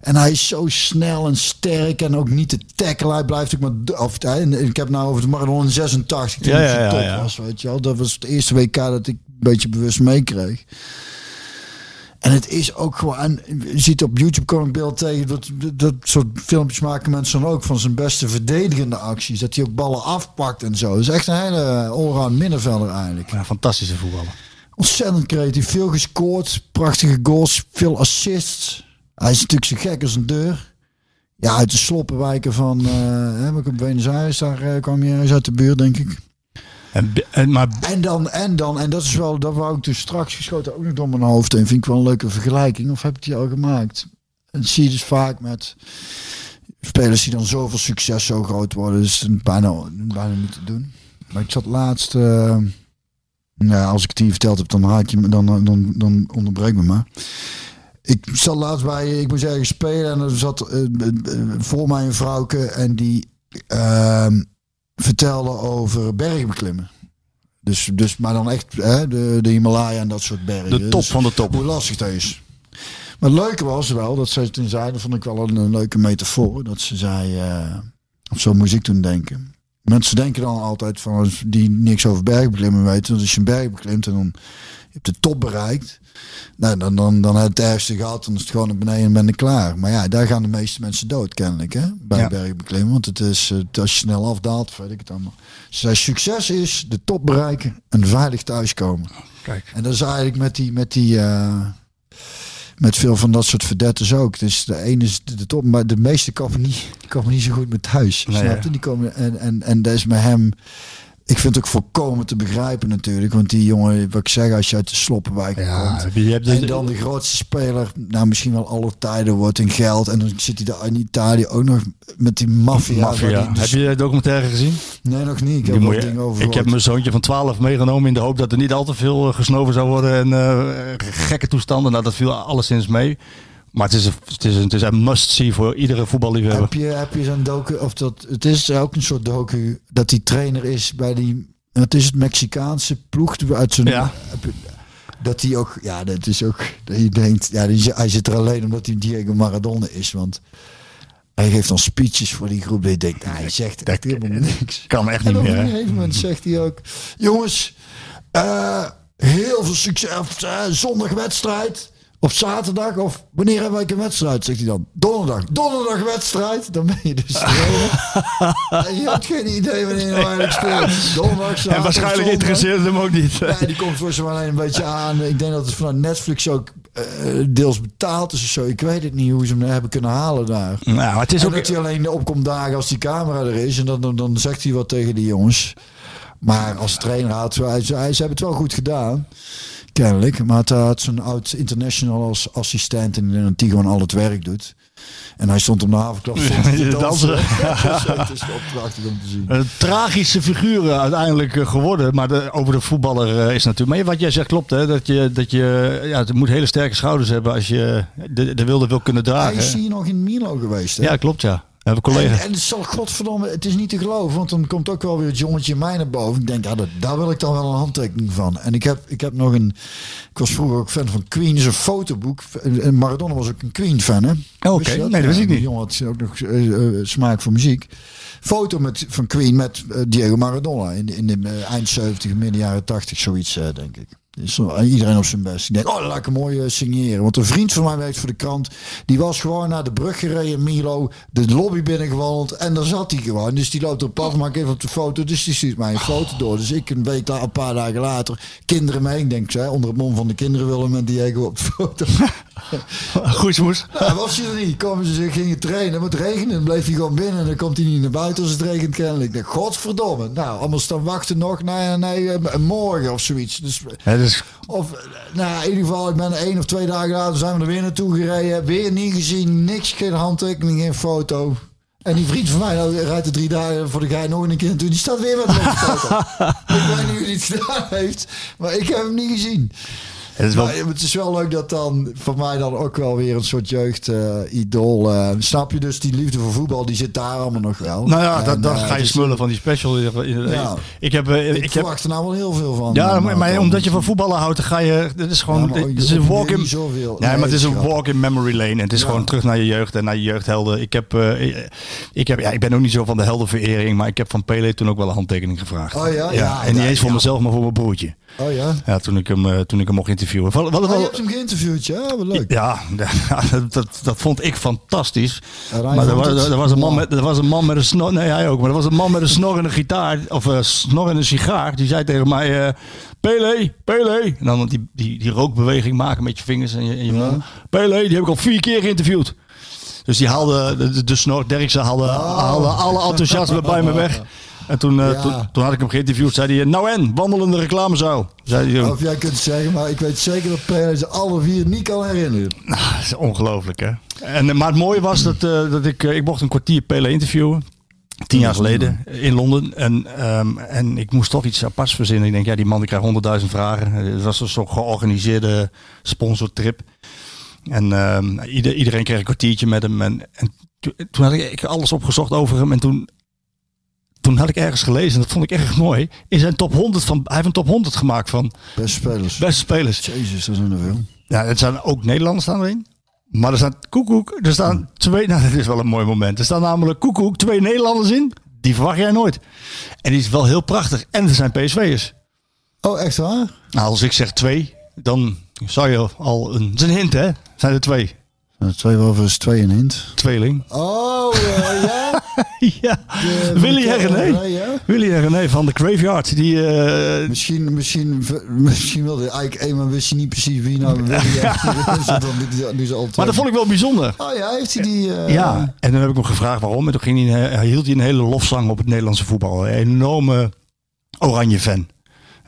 En hij is zo snel en sterk en ook niet te tackelen. Hij blijft ook maar... Of, hij- ik heb nou over de Maradona in 86 toen Ja, ja, top ja. was, weet je wel. Dat was het eerste WK dat ik beetje bewust meekreeg. En het is ook gewoon... En je ziet op YouTube kom ik beeld tegen... Dat, dat, soort filmpjes maken mensen dan ook van zijn beste verdedigende acties. Dat hij ook ballen afpakt en zo. Dat is echt een hele allround middenvelder eigenlijk. Ja, fantastische voetballer. Ontzettend creatief. Veel gescoord. Prachtige goals. Veel assists. Hij is natuurlijk zo gek als een deur. Ja, uit de sloppenwijken van... op Buenos Aires, daar eh, kwam je eens uit de buurt, denk ik. En, en, maar En dan, en dan, en dat is wel... Dat wou ik dus straks geschoten ook nog door mijn hoofd. En vind ik wel een leuke vergelijking. Of heb ik die al gemaakt? En zie je dus vaak met spelers die dan zoveel succes zo groot worden. Dus het bijna, bijna niet te doen. Maar ik zat laatst... eh, ja, als ik het hier verteld heb, dan haak je me, dan, dan, dan, dan onderbreek me maar. Ik zat laatst bij, ik moest ergens spelen en er zat eh, eh, voor mij een vrouwke en die ehm, vertelde over bergbeklimmen. Dus, dus, maar dan echt hè, de, de Himalaya en dat soort bergen. de top Dus van de top. hoe lastig dat is. Maar het leuke was wel, dat ze toen zei, dat vond ik wel een, een leuke metafoor. Dat ze zei, eh, of zo moest ik toen denken. Mensen denken dan altijd van, die niks over bergbeklimmen weten. Dat als je een berg beklimt en dan je hebt de top bereikt. Nou, dan, dan, dan heb het ergste gehad. Dan is het gewoon naar beneden en ben je klaar. Maar ja, daar gaan de meeste mensen dood kennelijk. Hè? Bij Ja. bergbeklimmen. Want het is, als je snel afdaalt, weet ik het allemaal. Ze zei, succes is de top bereiken en veilig thuiskomen. Kijk. En dat is eigenlijk met die, met die, eh, met veel van dat soort verdetters ook. Dus de ene is de, top, maar de meeste komen niet, komen niet zo goed met thuis. Nee, snap je? Die komen en, en, en dat is met hem. Ik vind het ook volkomen te begrijpen natuurlijk. Want die jongen, wat ik zeg, als je uit de sloppenwijk komt. je hebt En dan de grootste speler, nou misschien wel alle tijden wordt in geld. En dan zit hij daar in Italië ook nog met die maffia. Heb je de documentaire gezien? Nee, nog niet. Ik heb je- dingen over ik heb mijn zoontje van 12 meegenomen in de hoop dat er niet al te veel eh, gesnoven zou worden en eh, gekke toestanden. Nou, dat viel alleszins mee. Maar het is een, het is een, het is een must-see voor iedere voetballiefhebber. Heb je, heb je zo'n docu, of dat, het is ook een soort docu, dat die trainer is bij die, het is het Mexicaanse ploeg uit zijn, Ja. heb je- dat hij ook, ja, dat is ook, dat je denkt, ja, die, hij zit er alleen omdat hij Diego Maradona is, want hij geeft dan speeches voor die groep, je denkt, nou, hij zegt echt helemaal niks. Kan echt niet op meer. een hè? gegeven moment zegt hij ook, jongens, eh, heel veel succes, eh, zondag wedstrijd, Of zaterdag? Of wanneer hebben wij een wedstrijd? Zegt hij dan. Donderdag. Donderdag wedstrijd. Dan ben je dus trainer. Je hebt geen idee wanneer je nou eigenlijk speelt. Donderdag, zaterdag, En waarschijnlijk interesseert het hem ook niet. Ja, die komt voor mij alleen een beetje aan. Ik denk dat het vanuit Netflix ook eh, deels betaald is of zo. Ik weet het niet hoe ze hem hebben kunnen halen daar. Nou, maar het is En ook... dat hij alleen opkomt dagen als die camera er is. En dan, dan, dan zegt hij wat tegen die jongens. Maar als trainer had hij, hij, ze hebben het wel goed gedaan. Kennelijk. Maar hij had zo'n oud international als assistent. En die gewoon al het werk doet. En hij stond op de havenklap hij te dansen. het is om te zien. Een tragische figuren uiteindelijk eh, geworden. Maar de, over de voetballer eh, is natuurlijk. Maar wat jij zegt klopt, hè? Dat je, dat je. Ja, het moet hele sterke schouders hebben als je de, de wilde wil kunnen Hij dragen. is hier nog in Milo geweest. Hè? Ja, klopt, ja. En, en het zal godverdomme, het is niet te geloven, want dan komt ook wel weer het jongetje mij naar boven. Ik denk, ja, dat, daar wil ik dan wel een handtekening van. En ik heb, ik heb nog een, ik was vroeger ook fan van Queen, is een fotoboek. En Maradona was ook een Queen fan, hè? Oh, oké. Nee, dat wist ik niet. Die jongen had ook nog eh, eh, smaak voor muziek. Foto met, van Queen met eh, Diego Maradona in, de- in de eh, eind 70, midden jaren 80, zoiets, denk ik. Iedereen op zijn best. Ik denk, oh, laat ik hem mooi eh, signeren. Want een vriend van mij werkt voor de krant. Die was gewoon naar de brug gereden Milo. De lobby binnengewandeld. En daar zat hij gewoon. Dus die loopt op pad, maak even op de foto. Dus die stuurt mij een foto door. Dus ik een week een paar dagen later. Kinderen mee. Ik denk, zij, onder het mom van de kinderen willen met Diego op de foto. Goed, moes. Nou, was hij er niet. Komen ze, gingen trainen, maar het regende. Dan bleef hij gewoon binnen. En dan komt hij niet naar buiten als het regent kennelijk. Ik denk, godverdomme. Nou, anders dan wachten nog naar, naar eh, morgen of zoiets. Dus, Ja, dus, of, eh, nou, in ieder geval, ik ben één of twee dagen later zijn we er weer naartoe gereden. Weer niet gezien, niks, geen handtekening, geen foto. En die vriend van mij nou, rijdt er drie dagen voor de guy nog een keer naartoe. Die staat weer met de foto. ik weet niet hoe hij het gedaan heeft, maar ik heb hem niet gezien. Het is wel, Maar het is wel leuk dat dan voor mij dan ook wel weer een soort jeugd-idool. eh, snap je dus die liefde voor voetbal, die zit daar allemaal nog wel. nou ja, En, dan eh, ga je smullen van die special. Ja. Ik heb, eh, Ik, ik heb, verwacht er nou wel heel veel van. ja, eh, maar, omdat je van voetballen houdt, dan ga je. Dit is gewoon. Ja, is een walk in. Ja, Nee, maar het is een walk in memory lane. En het is Ja. gewoon terug naar je jeugd en naar je jeugdhelden. Ik heb, eh, ik heb, ja, ik ben ook niet zo van de heldenverering, maar ik heb van Pele toen ook wel een handtekening gevraagd. Oh ja? Ja, en niet ja, eens voor ja. mezelf, maar voor mijn broertje. Oh ja? Ja, toen ik hem, eh, toen ik hem mocht interviewen. Wat, wat, Oh, je wat- hebt hem geïnterviewd, ja? Wat leuk. ja, dat, dat, dat vond ik fantastisch. Maar er was, er, was een man met, er was een man met een snor. Nee, hij ook. Maar er was een man met een snor en een gitaar. Of een snor en een sigaar. Die zei tegen mij: eh Pele, Pele. En dan die, die, die rookbeweging maken met je vingers en je, en je mond. Pele, die heb ik al vier keer geïnterviewd. Dus die haalde, de, de, snor Derksen haalde, haalde alle enthousiasme bij me weg. En toen, eh, toen, toen had ik hem geïnterviewd. Zei hij: Nou en, wandelende reclamezaal. Zei hij, Of jij kunt het zeggen, maar ik weet zeker dat Pele ze alle vier niet kan herinneren. Nou, dat is ongelooflijk, hè? En, eh, maar het mooie was dat, eh, dat ik, eh, ik mocht een kwartier Pele interviewen. Tien jaar geleden in Londen. En, ehm, en ik moest toch iets aparts verzinnen. Ik denk, ja, die man die krijgt honderdduizend vragen. Eh, Het was een soort georganiseerde sponsortrip. En ehm, ieder, iedereen kreeg een kwartiertje met hem. En, en to- toen had ik alles opgezocht over hem. En toen, toen had ik ergens gelezen, en dat vond ik erg mooi. In zijn top 100 van, hij heeft een top 100 gemaakt van Beste spelers. beste spelers. Jezus, dat zijn er veel. Ja, het zijn ook Nederlanders staan erin. Maar er staan koekoek, er staan twee, nou dat is wel een mooi moment. Er staan namelijk koekoek, twee Nederlanders in. Die verwacht jij nooit. En die is wel heel prachtig. En er zijn PSV'ers. Oh, echt waar? Nou, als ik zeg twee, dan zou je al een, het is een hint hè, zijn er twee. Nou, twee wel is twee een hint. Tweeling. Oh, ja? ja, De- Willy van en René. ja? Willy en René van de Graveyard. Die, eh, Misschien, misschien, misschien wilde hij eigenlijk één, maar wist je niet precies wie nou Willy al maar dat vond ik wel bijzonder. Oh ja, heeft hij die... eh, Ja, en dan heb ik hem gevraagd waarom. En toen ging hij, hij hield hij een hele lofzang op het Nederlandse voetbal. Een enorme oranje fan,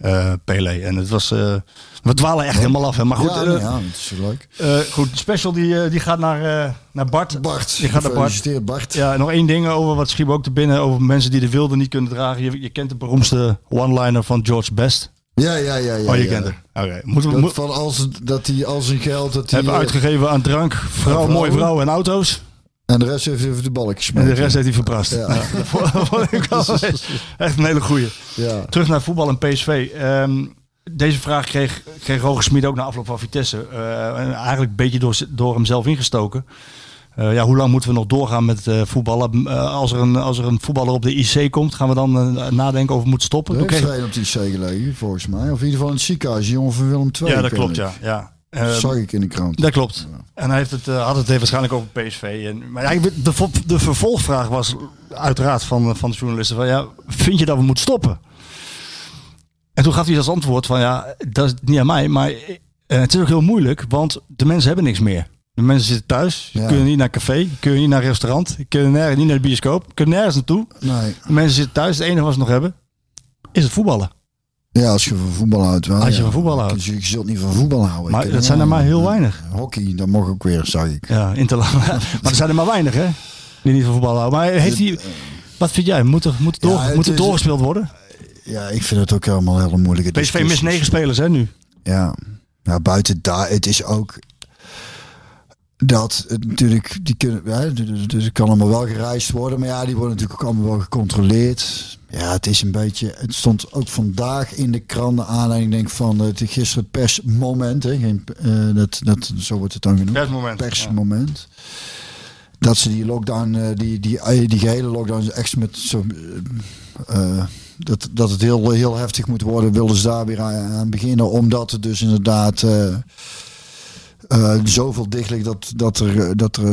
eh Pele. En het was, eh, we dwalen echt helemaal af. Hè. Maar goed, ja, eh, ja, dat is leuk. goed special die, die gaat naar, naar Bart. Bart, Die gaat naar Bart. Ja, nog één ding over wat schiep ook te binnen. Over mensen die de wilde niet kunnen dragen. Je, je kent de beroemdste one-liner van George Best. Ja, ja, ja. ja oh, je ja. kent het. Oké. Moeten we Dat moet, van als, dat hij al zijn geld... Dat hij, hebben uitgegeven aan drank, vrouw, vrouwen. mooie vrouwen en auto's. En de rest heeft even de balkjes En de rest heeft hij verprast. Ja. Echt een hele goeie. Ja. Terug naar voetbal en PSV. Ehm, deze vraag kreeg, kreeg Roger Smit ook na afloop van Vitesse. Eh, en eigenlijk een beetje door, door hem zelf ingestoken. Eh, ja, hoe lang moeten we nog doorgaan met eh, voetballen? Als, er een, als er een voetballer op de IC komt, gaan we dan nadenken over moeten stoppen? Er heeft een op die C gelegen, volgens mij. Of in ieder geval in het ziekenhuis, die jongen van Willem II. ja, dat klopt, ja. ja. Eh, zag ik in de krant. Dat klopt. En hij heeft het, eh, had het even waarschijnlijk over PSV. En, maar ja, de, vo- de vervolgvraag was uiteraard van, van de journalisten van ja, vind je dat we moeten stoppen? En toen gaf hij als antwoord van ja, dat is niet aan mij, maar eh, het is ook heel moeilijk, want de mensen hebben niks meer. De mensen zitten thuis, Ja. kunnen niet naar café, kunnen niet naar restaurant, kunnen nergens, niet naar de bioscoop, kunnen nergens naartoe. Nee. De mensen zitten thuis, het enige wat ze nog hebben is het voetballen. Ja, als je van voetbal houdt wel. Als je ja. van voetbal houdt. Je, je zult niet van voetbal houden. Maar dat zijn er maar heel weinig. Hockey, dat mag ook weer, zag ik. Ja, Interland. maar er zijn er maar weinig, hè? Die niet van voetbal houden. Maar heeft hij. Wat vind jij? Moet er, moet door, Ja, het moet er is- doorgespeeld worden? Ja, ik vind het ook helemaal hele moeilijke PSV mist negen spelers, hè, nu? Ja. ja, buiten daar, het is ook dat het natuurlijk, die kunnen, ja, dus- dus het kan allemaal wel gereisd worden, maar ja, die worden natuurlijk ook allemaal wel gecontroleerd. Ja, het is een beetje, het stond ook vandaag in de krant de aanleiding denk van het gisteren persmoment, hè, geen, eh, dat, dat, zo wordt het dan genoemd. Persmoment, Persmoment. Dat ze die lockdown, eh, die, die, eh, die gehele lockdown echt met zo, dat, dat het heel, heel heftig moet worden, wilden ze daar weer aan, aan beginnen. Omdat het dus inderdaad eh, zoveel dicht ligt dat, dat er, eh, dat er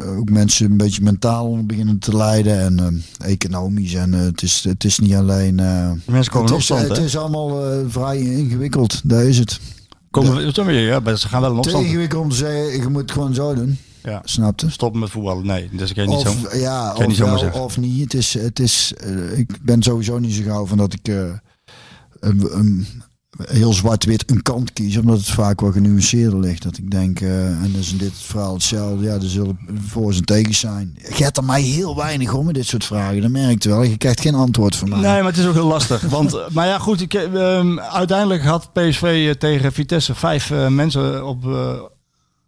eh, ook mensen een beetje mentaal beginnen te lijden. En economisch. En het, is, het is niet alleen. De mensen komen het, is, opstand, het is allemaal vrij ingewikkeld. Daar is het. Komen, we- ja, maar ze gaan wel Te opstand. ingewikkeld om te zeggen, je moet het gewoon zo doen. Ja. Snap je? Stoppen met voetballen. Nee, dat kan je niet zo. Of, ja, kan je of, niet wel, of niet. Het is, het is, ik ben sowieso niet zo gauw van dat ik een, een- heel zwart-wit een kant kies. Omdat het vaak wel genuanceerder ligt. Dat ik denk, eh, en is in dit verhaal hetzelfde. Ja, er zullen voor en tegens zijn. Je hebt er mij heel weinig om met dit soort vragen. Dat merk je wel. Je krijgt geen antwoord van mij. Nee, maar het is ook heel lastig. Want, eh, maar ja, goed. Ik, eh, ehm, uiteindelijk had PSV tegen Vitesse vijf mensen op,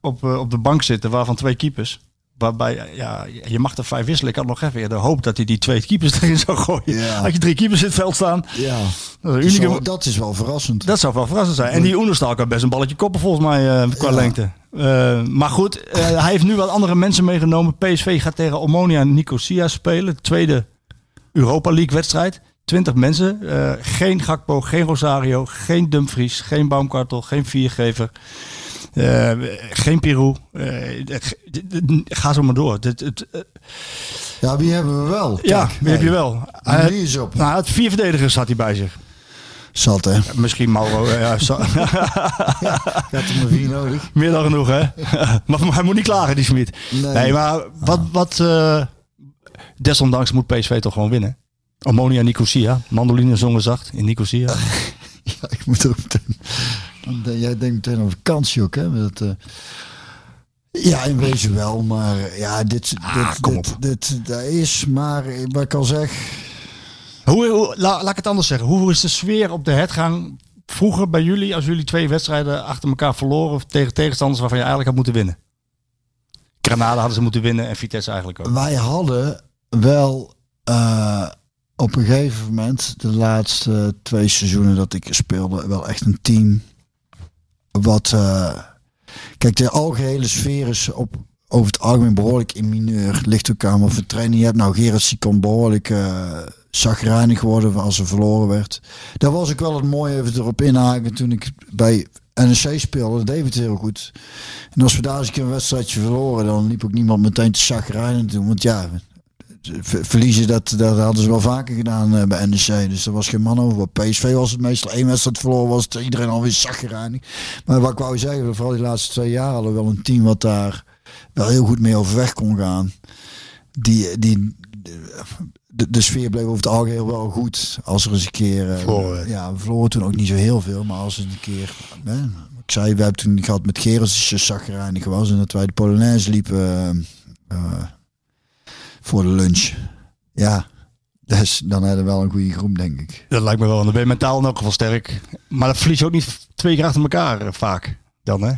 op, op de bank zitten, waarvan twee keepers. Waarbij, ja, je mag er vijf wisselen. Ik had nog even de hoop dat hij die twee keepers erin zou gooien. Ja. Had je drie keepers in het veld staan. Ja, Dat is unieke, wel, dat is wel verrassend. Dat zou wel verrassend zijn. En die Oenerstal kan best een balletje koppen volgens mij eh, qua Ja. lengte. Eh, maar goed, eh, hij heeft nu wat andere mensen meegenomen. PSV gaat tegen Omonia Nicosia spelen. De tweede Europa League wedstrijd. 20 mensen. Geen Gakpo, geen Rosario, geen Dumfries, geen Baumkartel, geen Viergever. Eh, geen Pirou. Eh, ga zo maar door. Dit- het- eh, Ja, wie hebben we wel? ja, wie heb je wel? Die is op. nou, had vier verdedigers had hij bij zich. Zat, hè? Misschien Mauro. ja, Gaat er maar vier nodig. Meer dan genoeg, hè? maar hij moet niet klagen, die Smit. Nee. Nee, maar wat, wat eh, desondanks moet PSV toch gewoon winnen. Ammonia Nicosia. Mandoline zongen zacht in Nicosia. Ja, ik moet ook meteen. Denk- Jij denkt meteen aan vakantie ook, hè? Dat, eh, ja, in wezen wel, maar eh, ja, dit, dit, Ah, kom dit, op. dit, dat is, maar eh, wat ik al zeg, Hoe, hoe- la- laat ik het anders zeggen. Hoe is de sfeer op de hertgang vroeger bij jullie... als jullie twee wedstrijden achter elkaar verloren... tegen tegenstanders waarvan je eigenlijk had moeten winnen? Granada hadden ze moeten winnen en Vitesse eigenlijk ook. wij hadden wel eh, op een gegeven moment, de laatste twee seizoenen dat ik speelde, wel echt een team wat. eh, kijk, de algehele sfeer is op, over het algemeen behoorlijk in mineur. Ligt ook aan wat voor training je hebt. Nou, Gerard Sikon behoorlijk uh, zagrijnig geworden als er verloren werd. Daar was ik wel het mooie even erop inhaken toen ik bij NEC speelde. Dat deed het heel goed. En als we daar eens een keer een wedstrijdje verloren, dan liep ook niemand meteen te zagrijnen doen. Want ja, verliezen, dat, dat hadden ze wel vaker gedaan eh, bij NEC. Dus er was geen man over. Bij PSV was het meestal één wedstrijd verloren, was het iedereen alweer zagrijnig. Maar wat ik wou zeggen, vooral die laatste twee jaar hadden we wel een team wat daar wel heel goed mee overweg kon gaan. Die, die, de, de sfeer bleef over het algeheel wel goed. Als er eens een keer... eh, Verloren. Ja, we verloren toen ook niet zo heel veel. Maar als het een keer... Hè, ik zei, we hebben toen gehad met Gerens, die zagrijnig was. En dat wij de Polonaise liepen eh, voor de lunch. Ja, dus dan hadden we wel een goede groep, denk ik. Dat lijkt me wel. Dan ben je mentaal in elk geval sterk. Maar dat verlies je ook niet twee keer achter elkaar eh, vaak. Dan hè?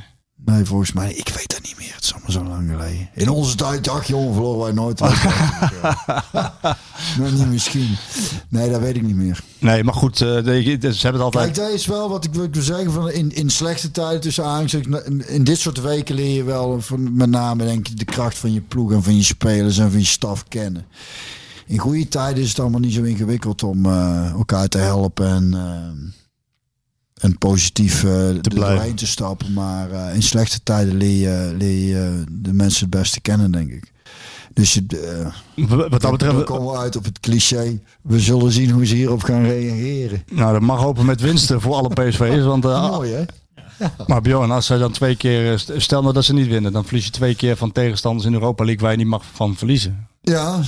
Nee, volgens mij, ik weet dat niet meer. Het is allemaal zo lang geleden. In onze tijd, ach jongen, verloren wij nooit. nee, niet misschien. Nee, dat weet ik niet meer. Nee, maar goed. eh, de- de- ze hebben het altijd... Kijk, dat is wel wat ik wil zeggen. Van in, in slechte tijden tussen aangezicht. In, in dit soort weken leer je wel van, met name denk ik de kracht van je ploeg en van je spelers en van je staf kennen. In goede tijden is het allemaal niet zo ingewikkeld om eh, elkaar te helpen en, en positief eh blijven. doorheen te stappen. Maar eh, in slechte tijden leer je, leer je de mensen het beste kennen, denk ik. Dus je, eh, Wat dat betreft, komen we uit op het cliché. We zullen zien hoe ze hierop gaan reageren. nou, dat mag hopen met winsten voor alle PSV's. Want, eh, Mooi hè? maar Bjorn, als zij dan twee keer, eh, st- stel nou dat ze niet winnen, dan verlies je twee keer van tegenstanders in Europa League waar je niet mag van verliezen. Ja,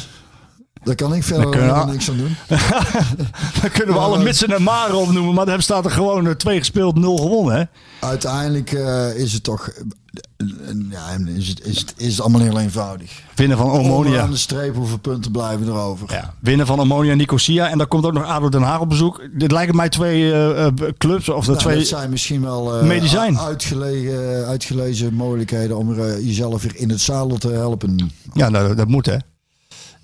daar kan ik verder kunnen we- niks aan doen. Dan kunnen we alle mitsen en maren opnoemen, maar dan staat er gewoon eh, twee gespeeld, nul gewonnen. Hè? Uiteindelijk eh, is het toch... eh, ja, is het, is, het, is het allemaal heel eenvoudig. Winnen van Omonia. de streep, hoeveel punten blijven erover? Ja, winnen van Omonia Nicosia. En dan komt ook nog ADO Den Haag op bezoek. Dit lijken mij twee clubs, of de Nou, twee... dat zijn misschien wel Medicijn. uitgelegen, uitgelezen mogelijkheden om jezelf weer in het zadel te helpen. Ja, nou, dat moet hè.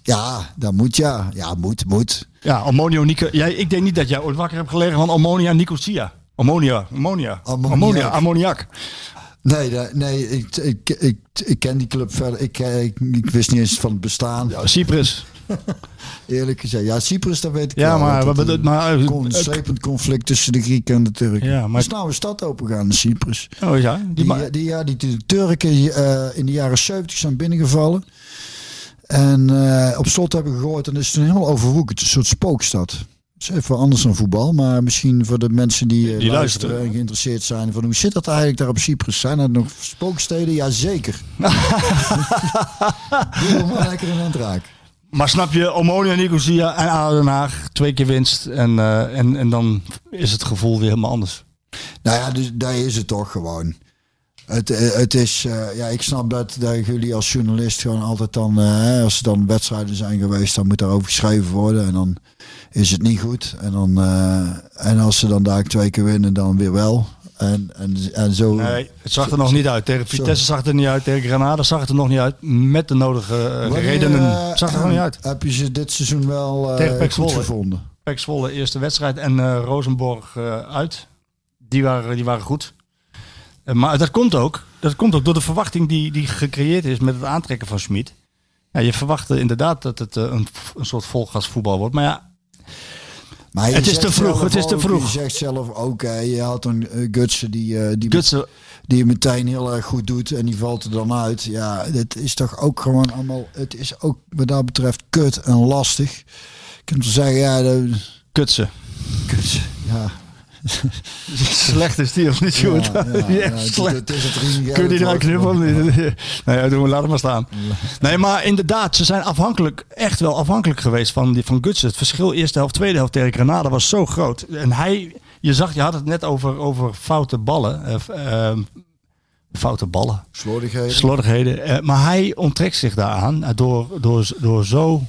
Ja, dat moet ja. Ja, moet, moet. Ja, Ammonia Nico. Jij, ik denk niet dat jij ooit wakker hebt gelegen van Ammonia Nicosia. Ammonia, ammonia, Ammoniak. ammonia, ammoniak. Nee, nee ik, ik, ik, ik ken die club verder. Ik, eh, ik, ik wist niet eens van het bestaan. Ja, Cyprus. Eerlijk gezegd. Ja, Cyprus, dat weet ik Ja, wel. maar, Dat maar, het maar, een slepend conflict tussen de Grieken en de Turken. Ja, Er maar- is nou een stad opengegaan in Cyprus. oh ja, die, Die, die, ja, die, die Turken eh, in de jaren 70 zijn binnengevallen. En eh, op slot hebben gehoord en is het een heel overwoekerd, een soort spookstad. Dat is even anders dan voetbal, maar misschien voor de mensen die, eh, Die luisteren luisteren. en geïnteresseerd zijn van hoe zit dat eigenlijk daar op Cyprus? Zijn er nog spooksteden? Jazeker. Doe maar lekker in het raak. maar snap je, Ammonia Nicosia en ADO Den Haag, twee keer winst. En, eh, en, en dan is het gevoel weer helemaal anders. Nou ja, dus daar is het toch gewoon. Het, eh, het is, eh, ja, ik snap dat, dat jullie als journalist gewoon altijd dan, eh, als er dan wedstrijden zijn geweest, dan moet daarover geschreven worden en dan is het niet goed. En, dan, en als ze dan daar twee keer winnen, dan weer wel. En, en, en zo. Nee, het zag er nog niet uit. Tegen Vitesse zag het er niet uit. Tegen Granada zag het er nog niet uit. Met de nodige Wanneer, redenen zag het er nog niet uit. Heb je ze dit seizoen wel goed Zwolle. gevonden? Pek Zwolle eerste wedstrijd en Rosenborg uit. Die waren, die waren goed. Eh, maar dat komt, ook, dat komt ook door de verwachting die, die gecreëerd is met het aantrekken van Schmid. Ja, je verwachtte inderdaad dat het eh, een, een soort volgasvoetbal wordt. Maar ja, Maar Het is te vroeg, het is te ook- vroeg. Je zegt zelf, oké, je had een uh, Gutsen die, eh, die, Gutsen, die meteen heel erg goed doet en die valt er dan uit. Ja, het is toch ook gewoon allemaal, het is ook wat dat betreft kut en lastig. Ik kan zeggen, ja, de, Kutsen. Gutsen, ja. Slecht is die of niet Ja, goed? ja, slecht. Kun je die eruit knippen? Nee, ja, doen we, laat het maar staan. Nee, maar inderdaad, ze zijn afhankelijk, echt wel afhankelijk geweest van, die, van Gutsen. Het verschil eerste helft, tweede helft tegen Granada was zo groot. En hij, je zag, je had het net over, over foute ballen. eh, ehm, foute ballen. Slordigheden. Slordigheden. Eh, maar hij onttrekt zich daaraan door, door, door zo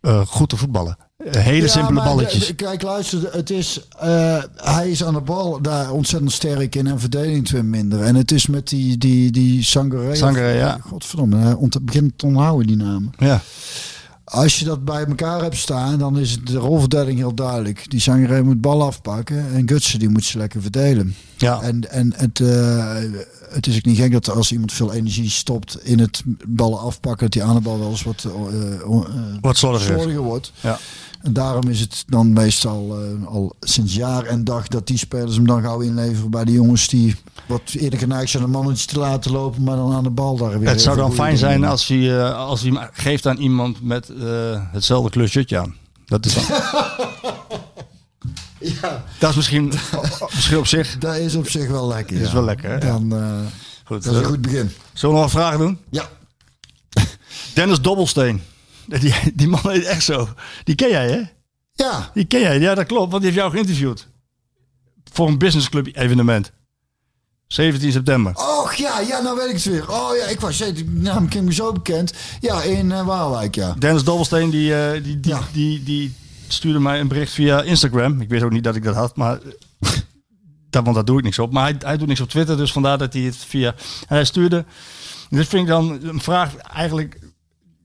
eh, goed te voetballen. Hele Ja, simpele balletjes. de- kijk, luister, het is, eh, hij is aan de bal daar ontzettend sterk in en verdediging weer minder. En het is met die, die, die Sangare. Sangare, ja. Godverdomme, hij ont, begint te onthouden die namen. ja. Als je dat bij elkaar hebt staan, dan is de rolverdeling heel duidelijk. Die Sangare moet bal afpakken en Gutsen die moet ze lekker verdelen. Ja. En, en het, eh, het is ook niet gek dat als iemand veel energie stopt in het ballen afpakken, dat die aan de bal wel eens wat, eh, eh, Wat slordiger is. slordiger wordt. Ja. En daarom is het dan meestal eh, al sinds jaar en dag dat die spelers hem dan gauw inleveren bij de jongens die wat eerder geneigd zijn een mannetje te laten lopen, maar dan aan de bal daar weer. Het zou dan fijn zijn als hij, eh, als hij hem geeft aan iemand met eh, hetzelfde kleurshirtje aan. Dat is dan. Ja, Dat is misschien, misschien op zich. dat is op zich wel lekker. is ja. wel lekker, hè? Dan, eh, Goed. dat is een eh, goed begin. Zullen we nog een vraag doen? Ja. Dennis Dobbelsteen. Die, die man heet echt zo. Die ken jij, hè? Ja, Die ken jij. Ja, dat klopt. Want die heeft jou geïnterviewd. Voor een businessclub evenement. 17 september. Och ja, ja, nou weet ik het weer. Oh ja, ik was die naam ken me zo bekend. Ja, in eh, Waalwijk, ja. Dennis Dobbelsteen die, die, die, Ja. die, die stuurde mij een bericht via Instagram. Ik wist ook niet dat ik dat had, maar dat, want daar doe ik niks op. Maar hij, hij doet niks op Twitter, dus vandaar dat hij het via... En hij stuurde... Dit vind ik dan een vraag eigenlijk...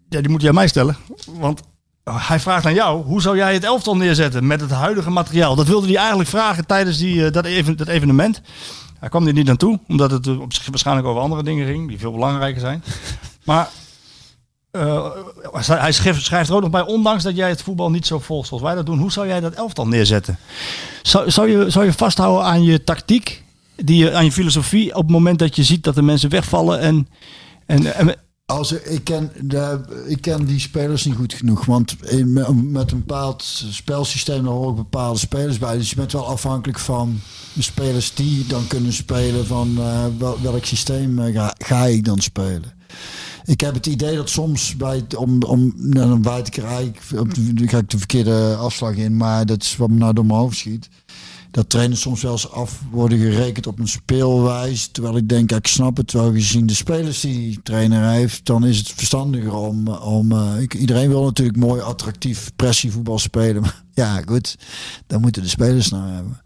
Ja, die moet je aan mij stellen. Want hij vraagt aan jou, hoe zou jij het elftal neerzetten met het huidige materiaal? Dat wilde hij eigenlijk vragen tijdens die, eh, dat, even, dat evenement. Hij kwam er niet naartoe, omdat het eh, op zich waarschijnlijk over andere dingen ging, die veel belangrijker zijn. Maar eh, hij schrijft, er ook nog bij, ondanks dat jij het voetbal niet zo volgt zoals wij dat doen, hoe zou jij dat elftal neerzetten? Zou, zou, je, zou je vasthouden aan je tactiek, die, aan je filosofie, op het moment dat je ziet dat de mensen wegvallen en... en, en Als ik, ik, ken de, ik ken die spelers niet goed genoeg. Want met een bepaald spelsysteem daar horen bepaalde spelers bij. Dus je bent wel afhankelijk van de spelers die dan kunnen spelen. Van eh, wel, welk systeem eh, ga, ga ik dan spelen. Ik heb het idee dat soms bij om, om nou, dan buiten ik er eigenlijk ga ik de verkeerde afslag in, maar dat is wat me nou door mijn hoofd schiet. Dat trainers soms wel eens af worden gerekend op een speelwijze. Terwijl ik denk, ik snap het wel gezien de spelers die trainer heeft. Dan is het verstandiger om. om eh, ik, iedereen wil natuurlijk mooi, attractief pressievoetbal spelen. Maar ja, goed. Dan moeten de spelers nou hebben.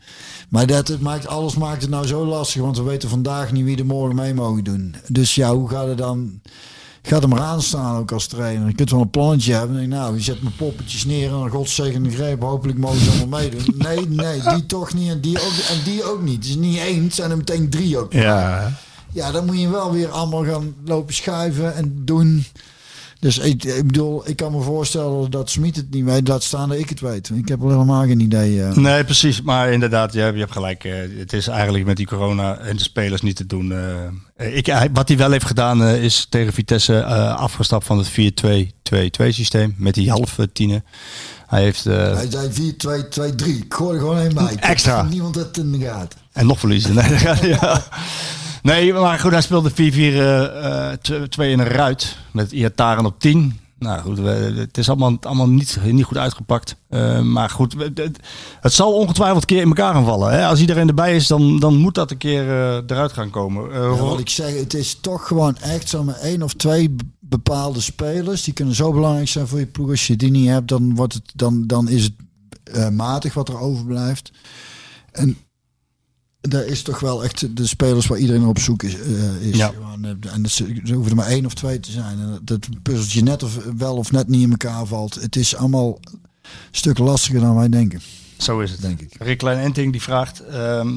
Maar dat, het maakt, alles maakt het nou zo lastig. Want we weten vandaag niet wie er morgen mee mogen doen. Dus ja, hoe gaat het dan? Gaat er maar aan staan ook als trainer. Je kunt wel een plannetje hebben. En denk, nou, je zet mijn poppetjes neer en een godzegende greep. Hopelijk mogen ze allemaal meedoen. Nee, nee, die toch niet. En die ook, en die ook niet. Dus niet één, het zijn er meteen drie ook. ja, Ja, dan moet je wel weer allemaal gaan lopen schuiven en doen. Dus ik, ik bedoel, ik kan me voorstellen dat Smit het niet weet. Laat staan dat ik het weet. Ik heb helemaal geen idee. eh. Nee, precies. Maar inderdaad, je hebt, je hebt gelijk. eh, het is eigenlijk met die corona en de spelers niet te doen. eh. ik, wat hij wel heeft gedaan is tegen Vitesse afgestapt van het 4-2-2-2 systeem. Met die halve tienen. Hij heeft... Hij zei 4, 2, 2, 3. Ik gooi er gewoon één bij. Extra. Niemand het in de gaten. En nog verliezen. Nee, ja. nee maar goed, hij speelde 4-4-2 in een ruit. Met Iataren op 10. Nou goed, we- het is allemaal, allemaal niet, niet goed uitgepakt. Eh, maar goed, het, het zal ongetwijfeld een keer in elkaar gaan vallen. Hè? Als iedereen erbij is, dan, dan moet dat een keer eh, eruit gaan komen. Eh, Ja, wat ik zeg, het is toch gewoon echt zo maar één of twee bepaalde spelers. Die kunnen zo belangrijk zijn voor je ploeg. Als je die niet hebt, dan, wordt het, dan, dan is het eh, matig wat er overblijft. En daar is toch wel echt de spelers waar iedereen op zoek is. eh, is. Ja. Eh, en dat, ze er hoeven er maar één of twee te zijn. En dat, puzzeltje net of wel of net niet in elkaar valt. Het is allemaal een stuk lastiger dan wij denken, Zo is het. denk ik. Rick Klein-Enting die vraagt... ehm,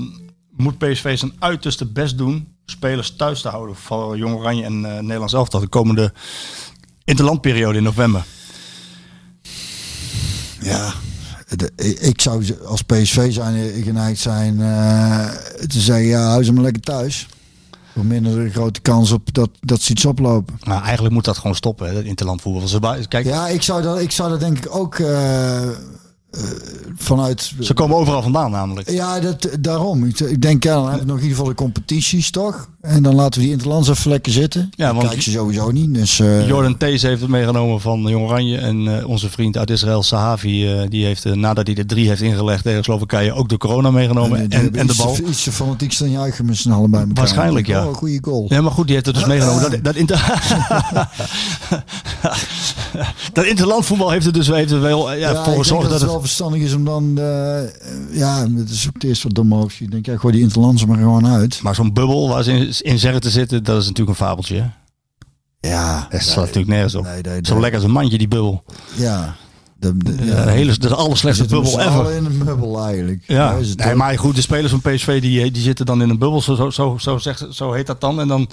moet PSV zijn uiterste best doen... spelers thuis te houden voor Jong Oranje en eh Nederlands elftal... de komende interlandperiode in november? Ja, de- ik zou als PSV zijn eh, geneigd zijn eh, te zeggen, ja, hou ze maar lekker thuis. Hoe minder de grote kans op dat, dat ze iets oplopen. Maar eigenlijk moet dat gewoon stoppen, hè, dat interlandvoetbal. Kijk, Ja, ik zou dat, ik zou dat denk ik ook eh, vanuit... ze komen overal vandaan namelijk. Ja, dat, daarom. Ik, ik denk, ja, dan hebben we nog in ieder geval de competities, toch? En dan laten we die interlands even lekker zitten. Ja, want- kijk ze sowieso niet. Dus, eh, Jordan Thees heeft het meegenomen van Jong Oranje. En eh, onze vriend uit Israël, Sahavi, eh, die heeft, nadat hij de drie heeft ingelegd tegen Slowakije, ook de corona meegenomen. En, en de bal. Iets te fanatieks dan juichen met z'n allen bij elkaar. Waarschijnlijk, ja. Oh, een goede goal. Ja, maar goed, die heeft het dus meegenomen. Dat, dat, inter... dat interlandvoetbal heeft er dus heeft wel ja, Ja, voor gezorgd dat dat het het... wel verstandig is om dan... ja, het is ook het eerste wat dom. Ik denk, ja, gooi die interlandse maar gewoon uit. Maar zo'n bubbel waar ze in, in zeggen te zitten, dat is natuurlijk een fabeltje. Hè? Ja. Dat slaat natuurlijk nergens op. Nee, nee, Zo lekker als een mandje, die bubbel. Ja. De, de, Ja, de hele, de allerslechtste bubbel ever. in een bubbel eigenlijk. Ja, nee, maar goed, de spelers van PSV die, die zitten dan in een bubbel, zo, zo, zo, zegt, zo heet dat dan. En dan,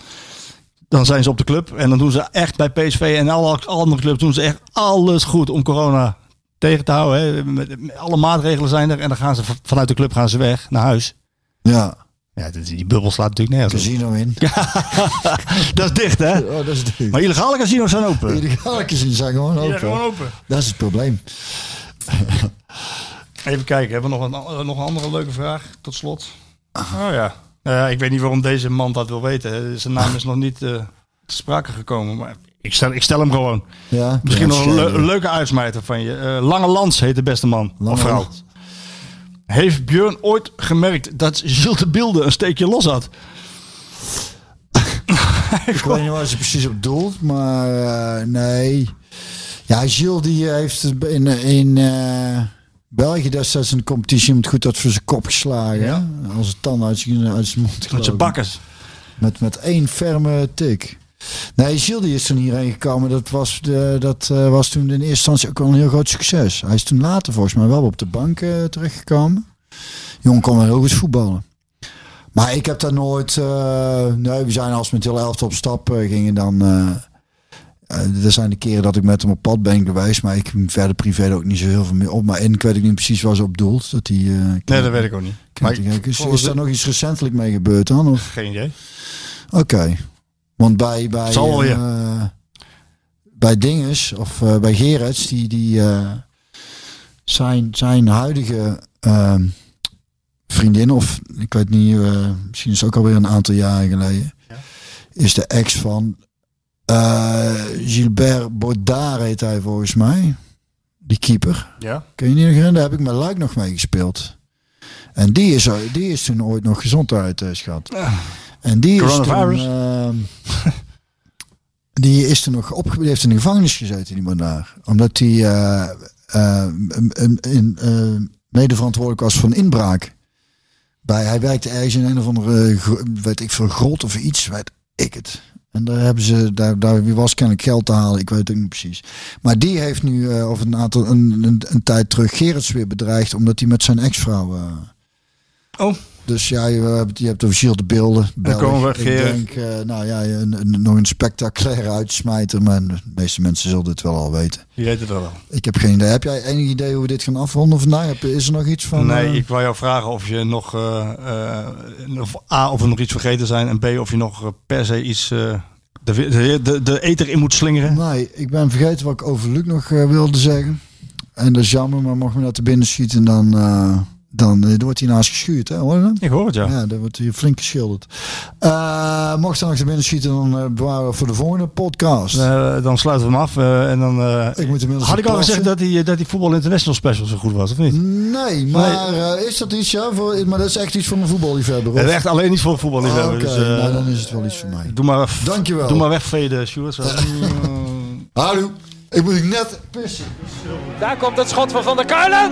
dan zijn ze op de club en dan doen ze echt bij PSV en alle andere clubs doen ze echt alles goed om corona tegen te houden. Hè. Met, met alle maatregelen zijn er en dan gaan ze vanuit de club gaan ze weg naar huis. Ja, Ja, die, die bubbel slaat natuurlijk nergens casino in. Dat is dicht, hè? Oh, dat is de... Maar illegale casinos zijn open. Galletjes in zijn gewoon open. open. Dat is het probleem. Even kijken, hebben we nog een, an- nog een andere leuke vraag tot slot? Oh ja. Nou ja, ik weet niet waarom deze man dat wil weten. Zijn naam is nog niet eh, te sprake gekomen, maar ik stel, ik stel hem gewoon. Ja, Misschien ja, nog een, le- leuke uitsmijter van je. Eh, Lange Lans heet de beste man. Lange of vrouw. Lans. Heeft Björn ooit gemerkt dat Gilles de Bilde een steekje los had? Ik weet niet waar ze precies op doelt, maar eh, nee. Ja, Gilles die heeft in, in eh, België destijds de competitie iemand goed dat voor zijn kop geslagen. Ja. hè? Als het tand uit zijn, uit zijn mond Met zijn bakkers. Met, met één ferme tik. Nee, Gilles die is toen hierheen gekomen. Dat was, de, dat eh, was toen in eerste instantie ook wel een heel groot succes. Hij is toen later volgens mij wel op de bank eh, terechtgekomen. Jong kon wel heel goed voetballen. Maar ik heb daar nooit... eh, nee, we zijn als met heel elftal op stap gingen dan... Uh, er zijn de keren dat ik met hem op pad ben geweest, maar ik verder privé er ook niet zo heel veel meer op. Maar in, ik weet ik niet precies waar ze op doelt. Dat die, uh, nee, dat weet ik ook niet. Maar ik, is, is daar nog iets recentelijk mee gebeurd dan? Of? Geen idee. Oké. Okay. Want bij, bij, Zal je. Uh, bij Dinges of uh, bij Gerets, die, die zijn, zijn huidige ehm, vriendin, of ik weet niet, misschien is het ook alweer een aantal jaren geleden, ja. is de ex van Gilbert Baudard heet hij volgens mij. Die keeper. Ja. Kun je niet herinneren? Daar heb ik met Luik nog mee gespeeld. En die is, die is toen ooit nog gezondheid schat. Ja. En die is toen... Uh, die is toen nog op, die heeft in de gevangenis gezeten, die man daar. Omdat hij uh, in, mede verantwoordelijk was voor een inbraak. Bij, hij werkte ergens in een of andere, weet ik veel, grot of iets, weet ik het. En daar hebben ze, daar, daar was kennelijk geld te halen, ik weet het ook niet precies. Maar die heeft nu, uh, of een aantal, een, een, een, tijd terug Gerrits weer bedreigd, omdat hij met zijn ex-vrouw. Oh. Dus ja, je hebt, je hebt officieel de beelden. Dan komen we Ik denk, uh, nou ja, een, een, nog een spectaculaire uitsmijter, maar de meeste mensen zullen het wel al weten. Je weet het wel. Ik heb geen idee. Heb jij enig idee hoe we dit gaan afronden vandaag? Is er nog iets van? Nee, uh... ik wou jou vragen of je nog, uh, of A, of er nog iets vergeten zijn en B, of je nog per se iets de, de, de, de eter in moet slingeren. Nee, ik ben vergeten wat ik over Luc nog wilde zeggen. En dat is jammer, maar mocht me dat te binnen schieten, dan dan uh, wordt hij naast geschuurd, hè, hoor je dat? Ik hoor het, ja. Ja, dan wordt hij flink geschilderd. Uh, mocht er nog te binnen schieten, dan uh, bewaren we voor de volgende podcast. dan sluiten we hem af. en dan, ik moet had ik al gezegd dat die, dat die Voetbal International Special zo goed was, of niet? Nee, maar nee. is dat iets, ja? Voor, maar dat is echt iets voor een voetballiefhebber, Het is echt alleen iets voor een voetballiefhebber. Oh, Oké, okay. dus, nou, dan is het wel iets voor mij. Doe maar, Dankjewel. Doe maar wegveden, Sjoerd. Hallo, ik moet net pissen. Daar komt het schot van Van der Kuilen.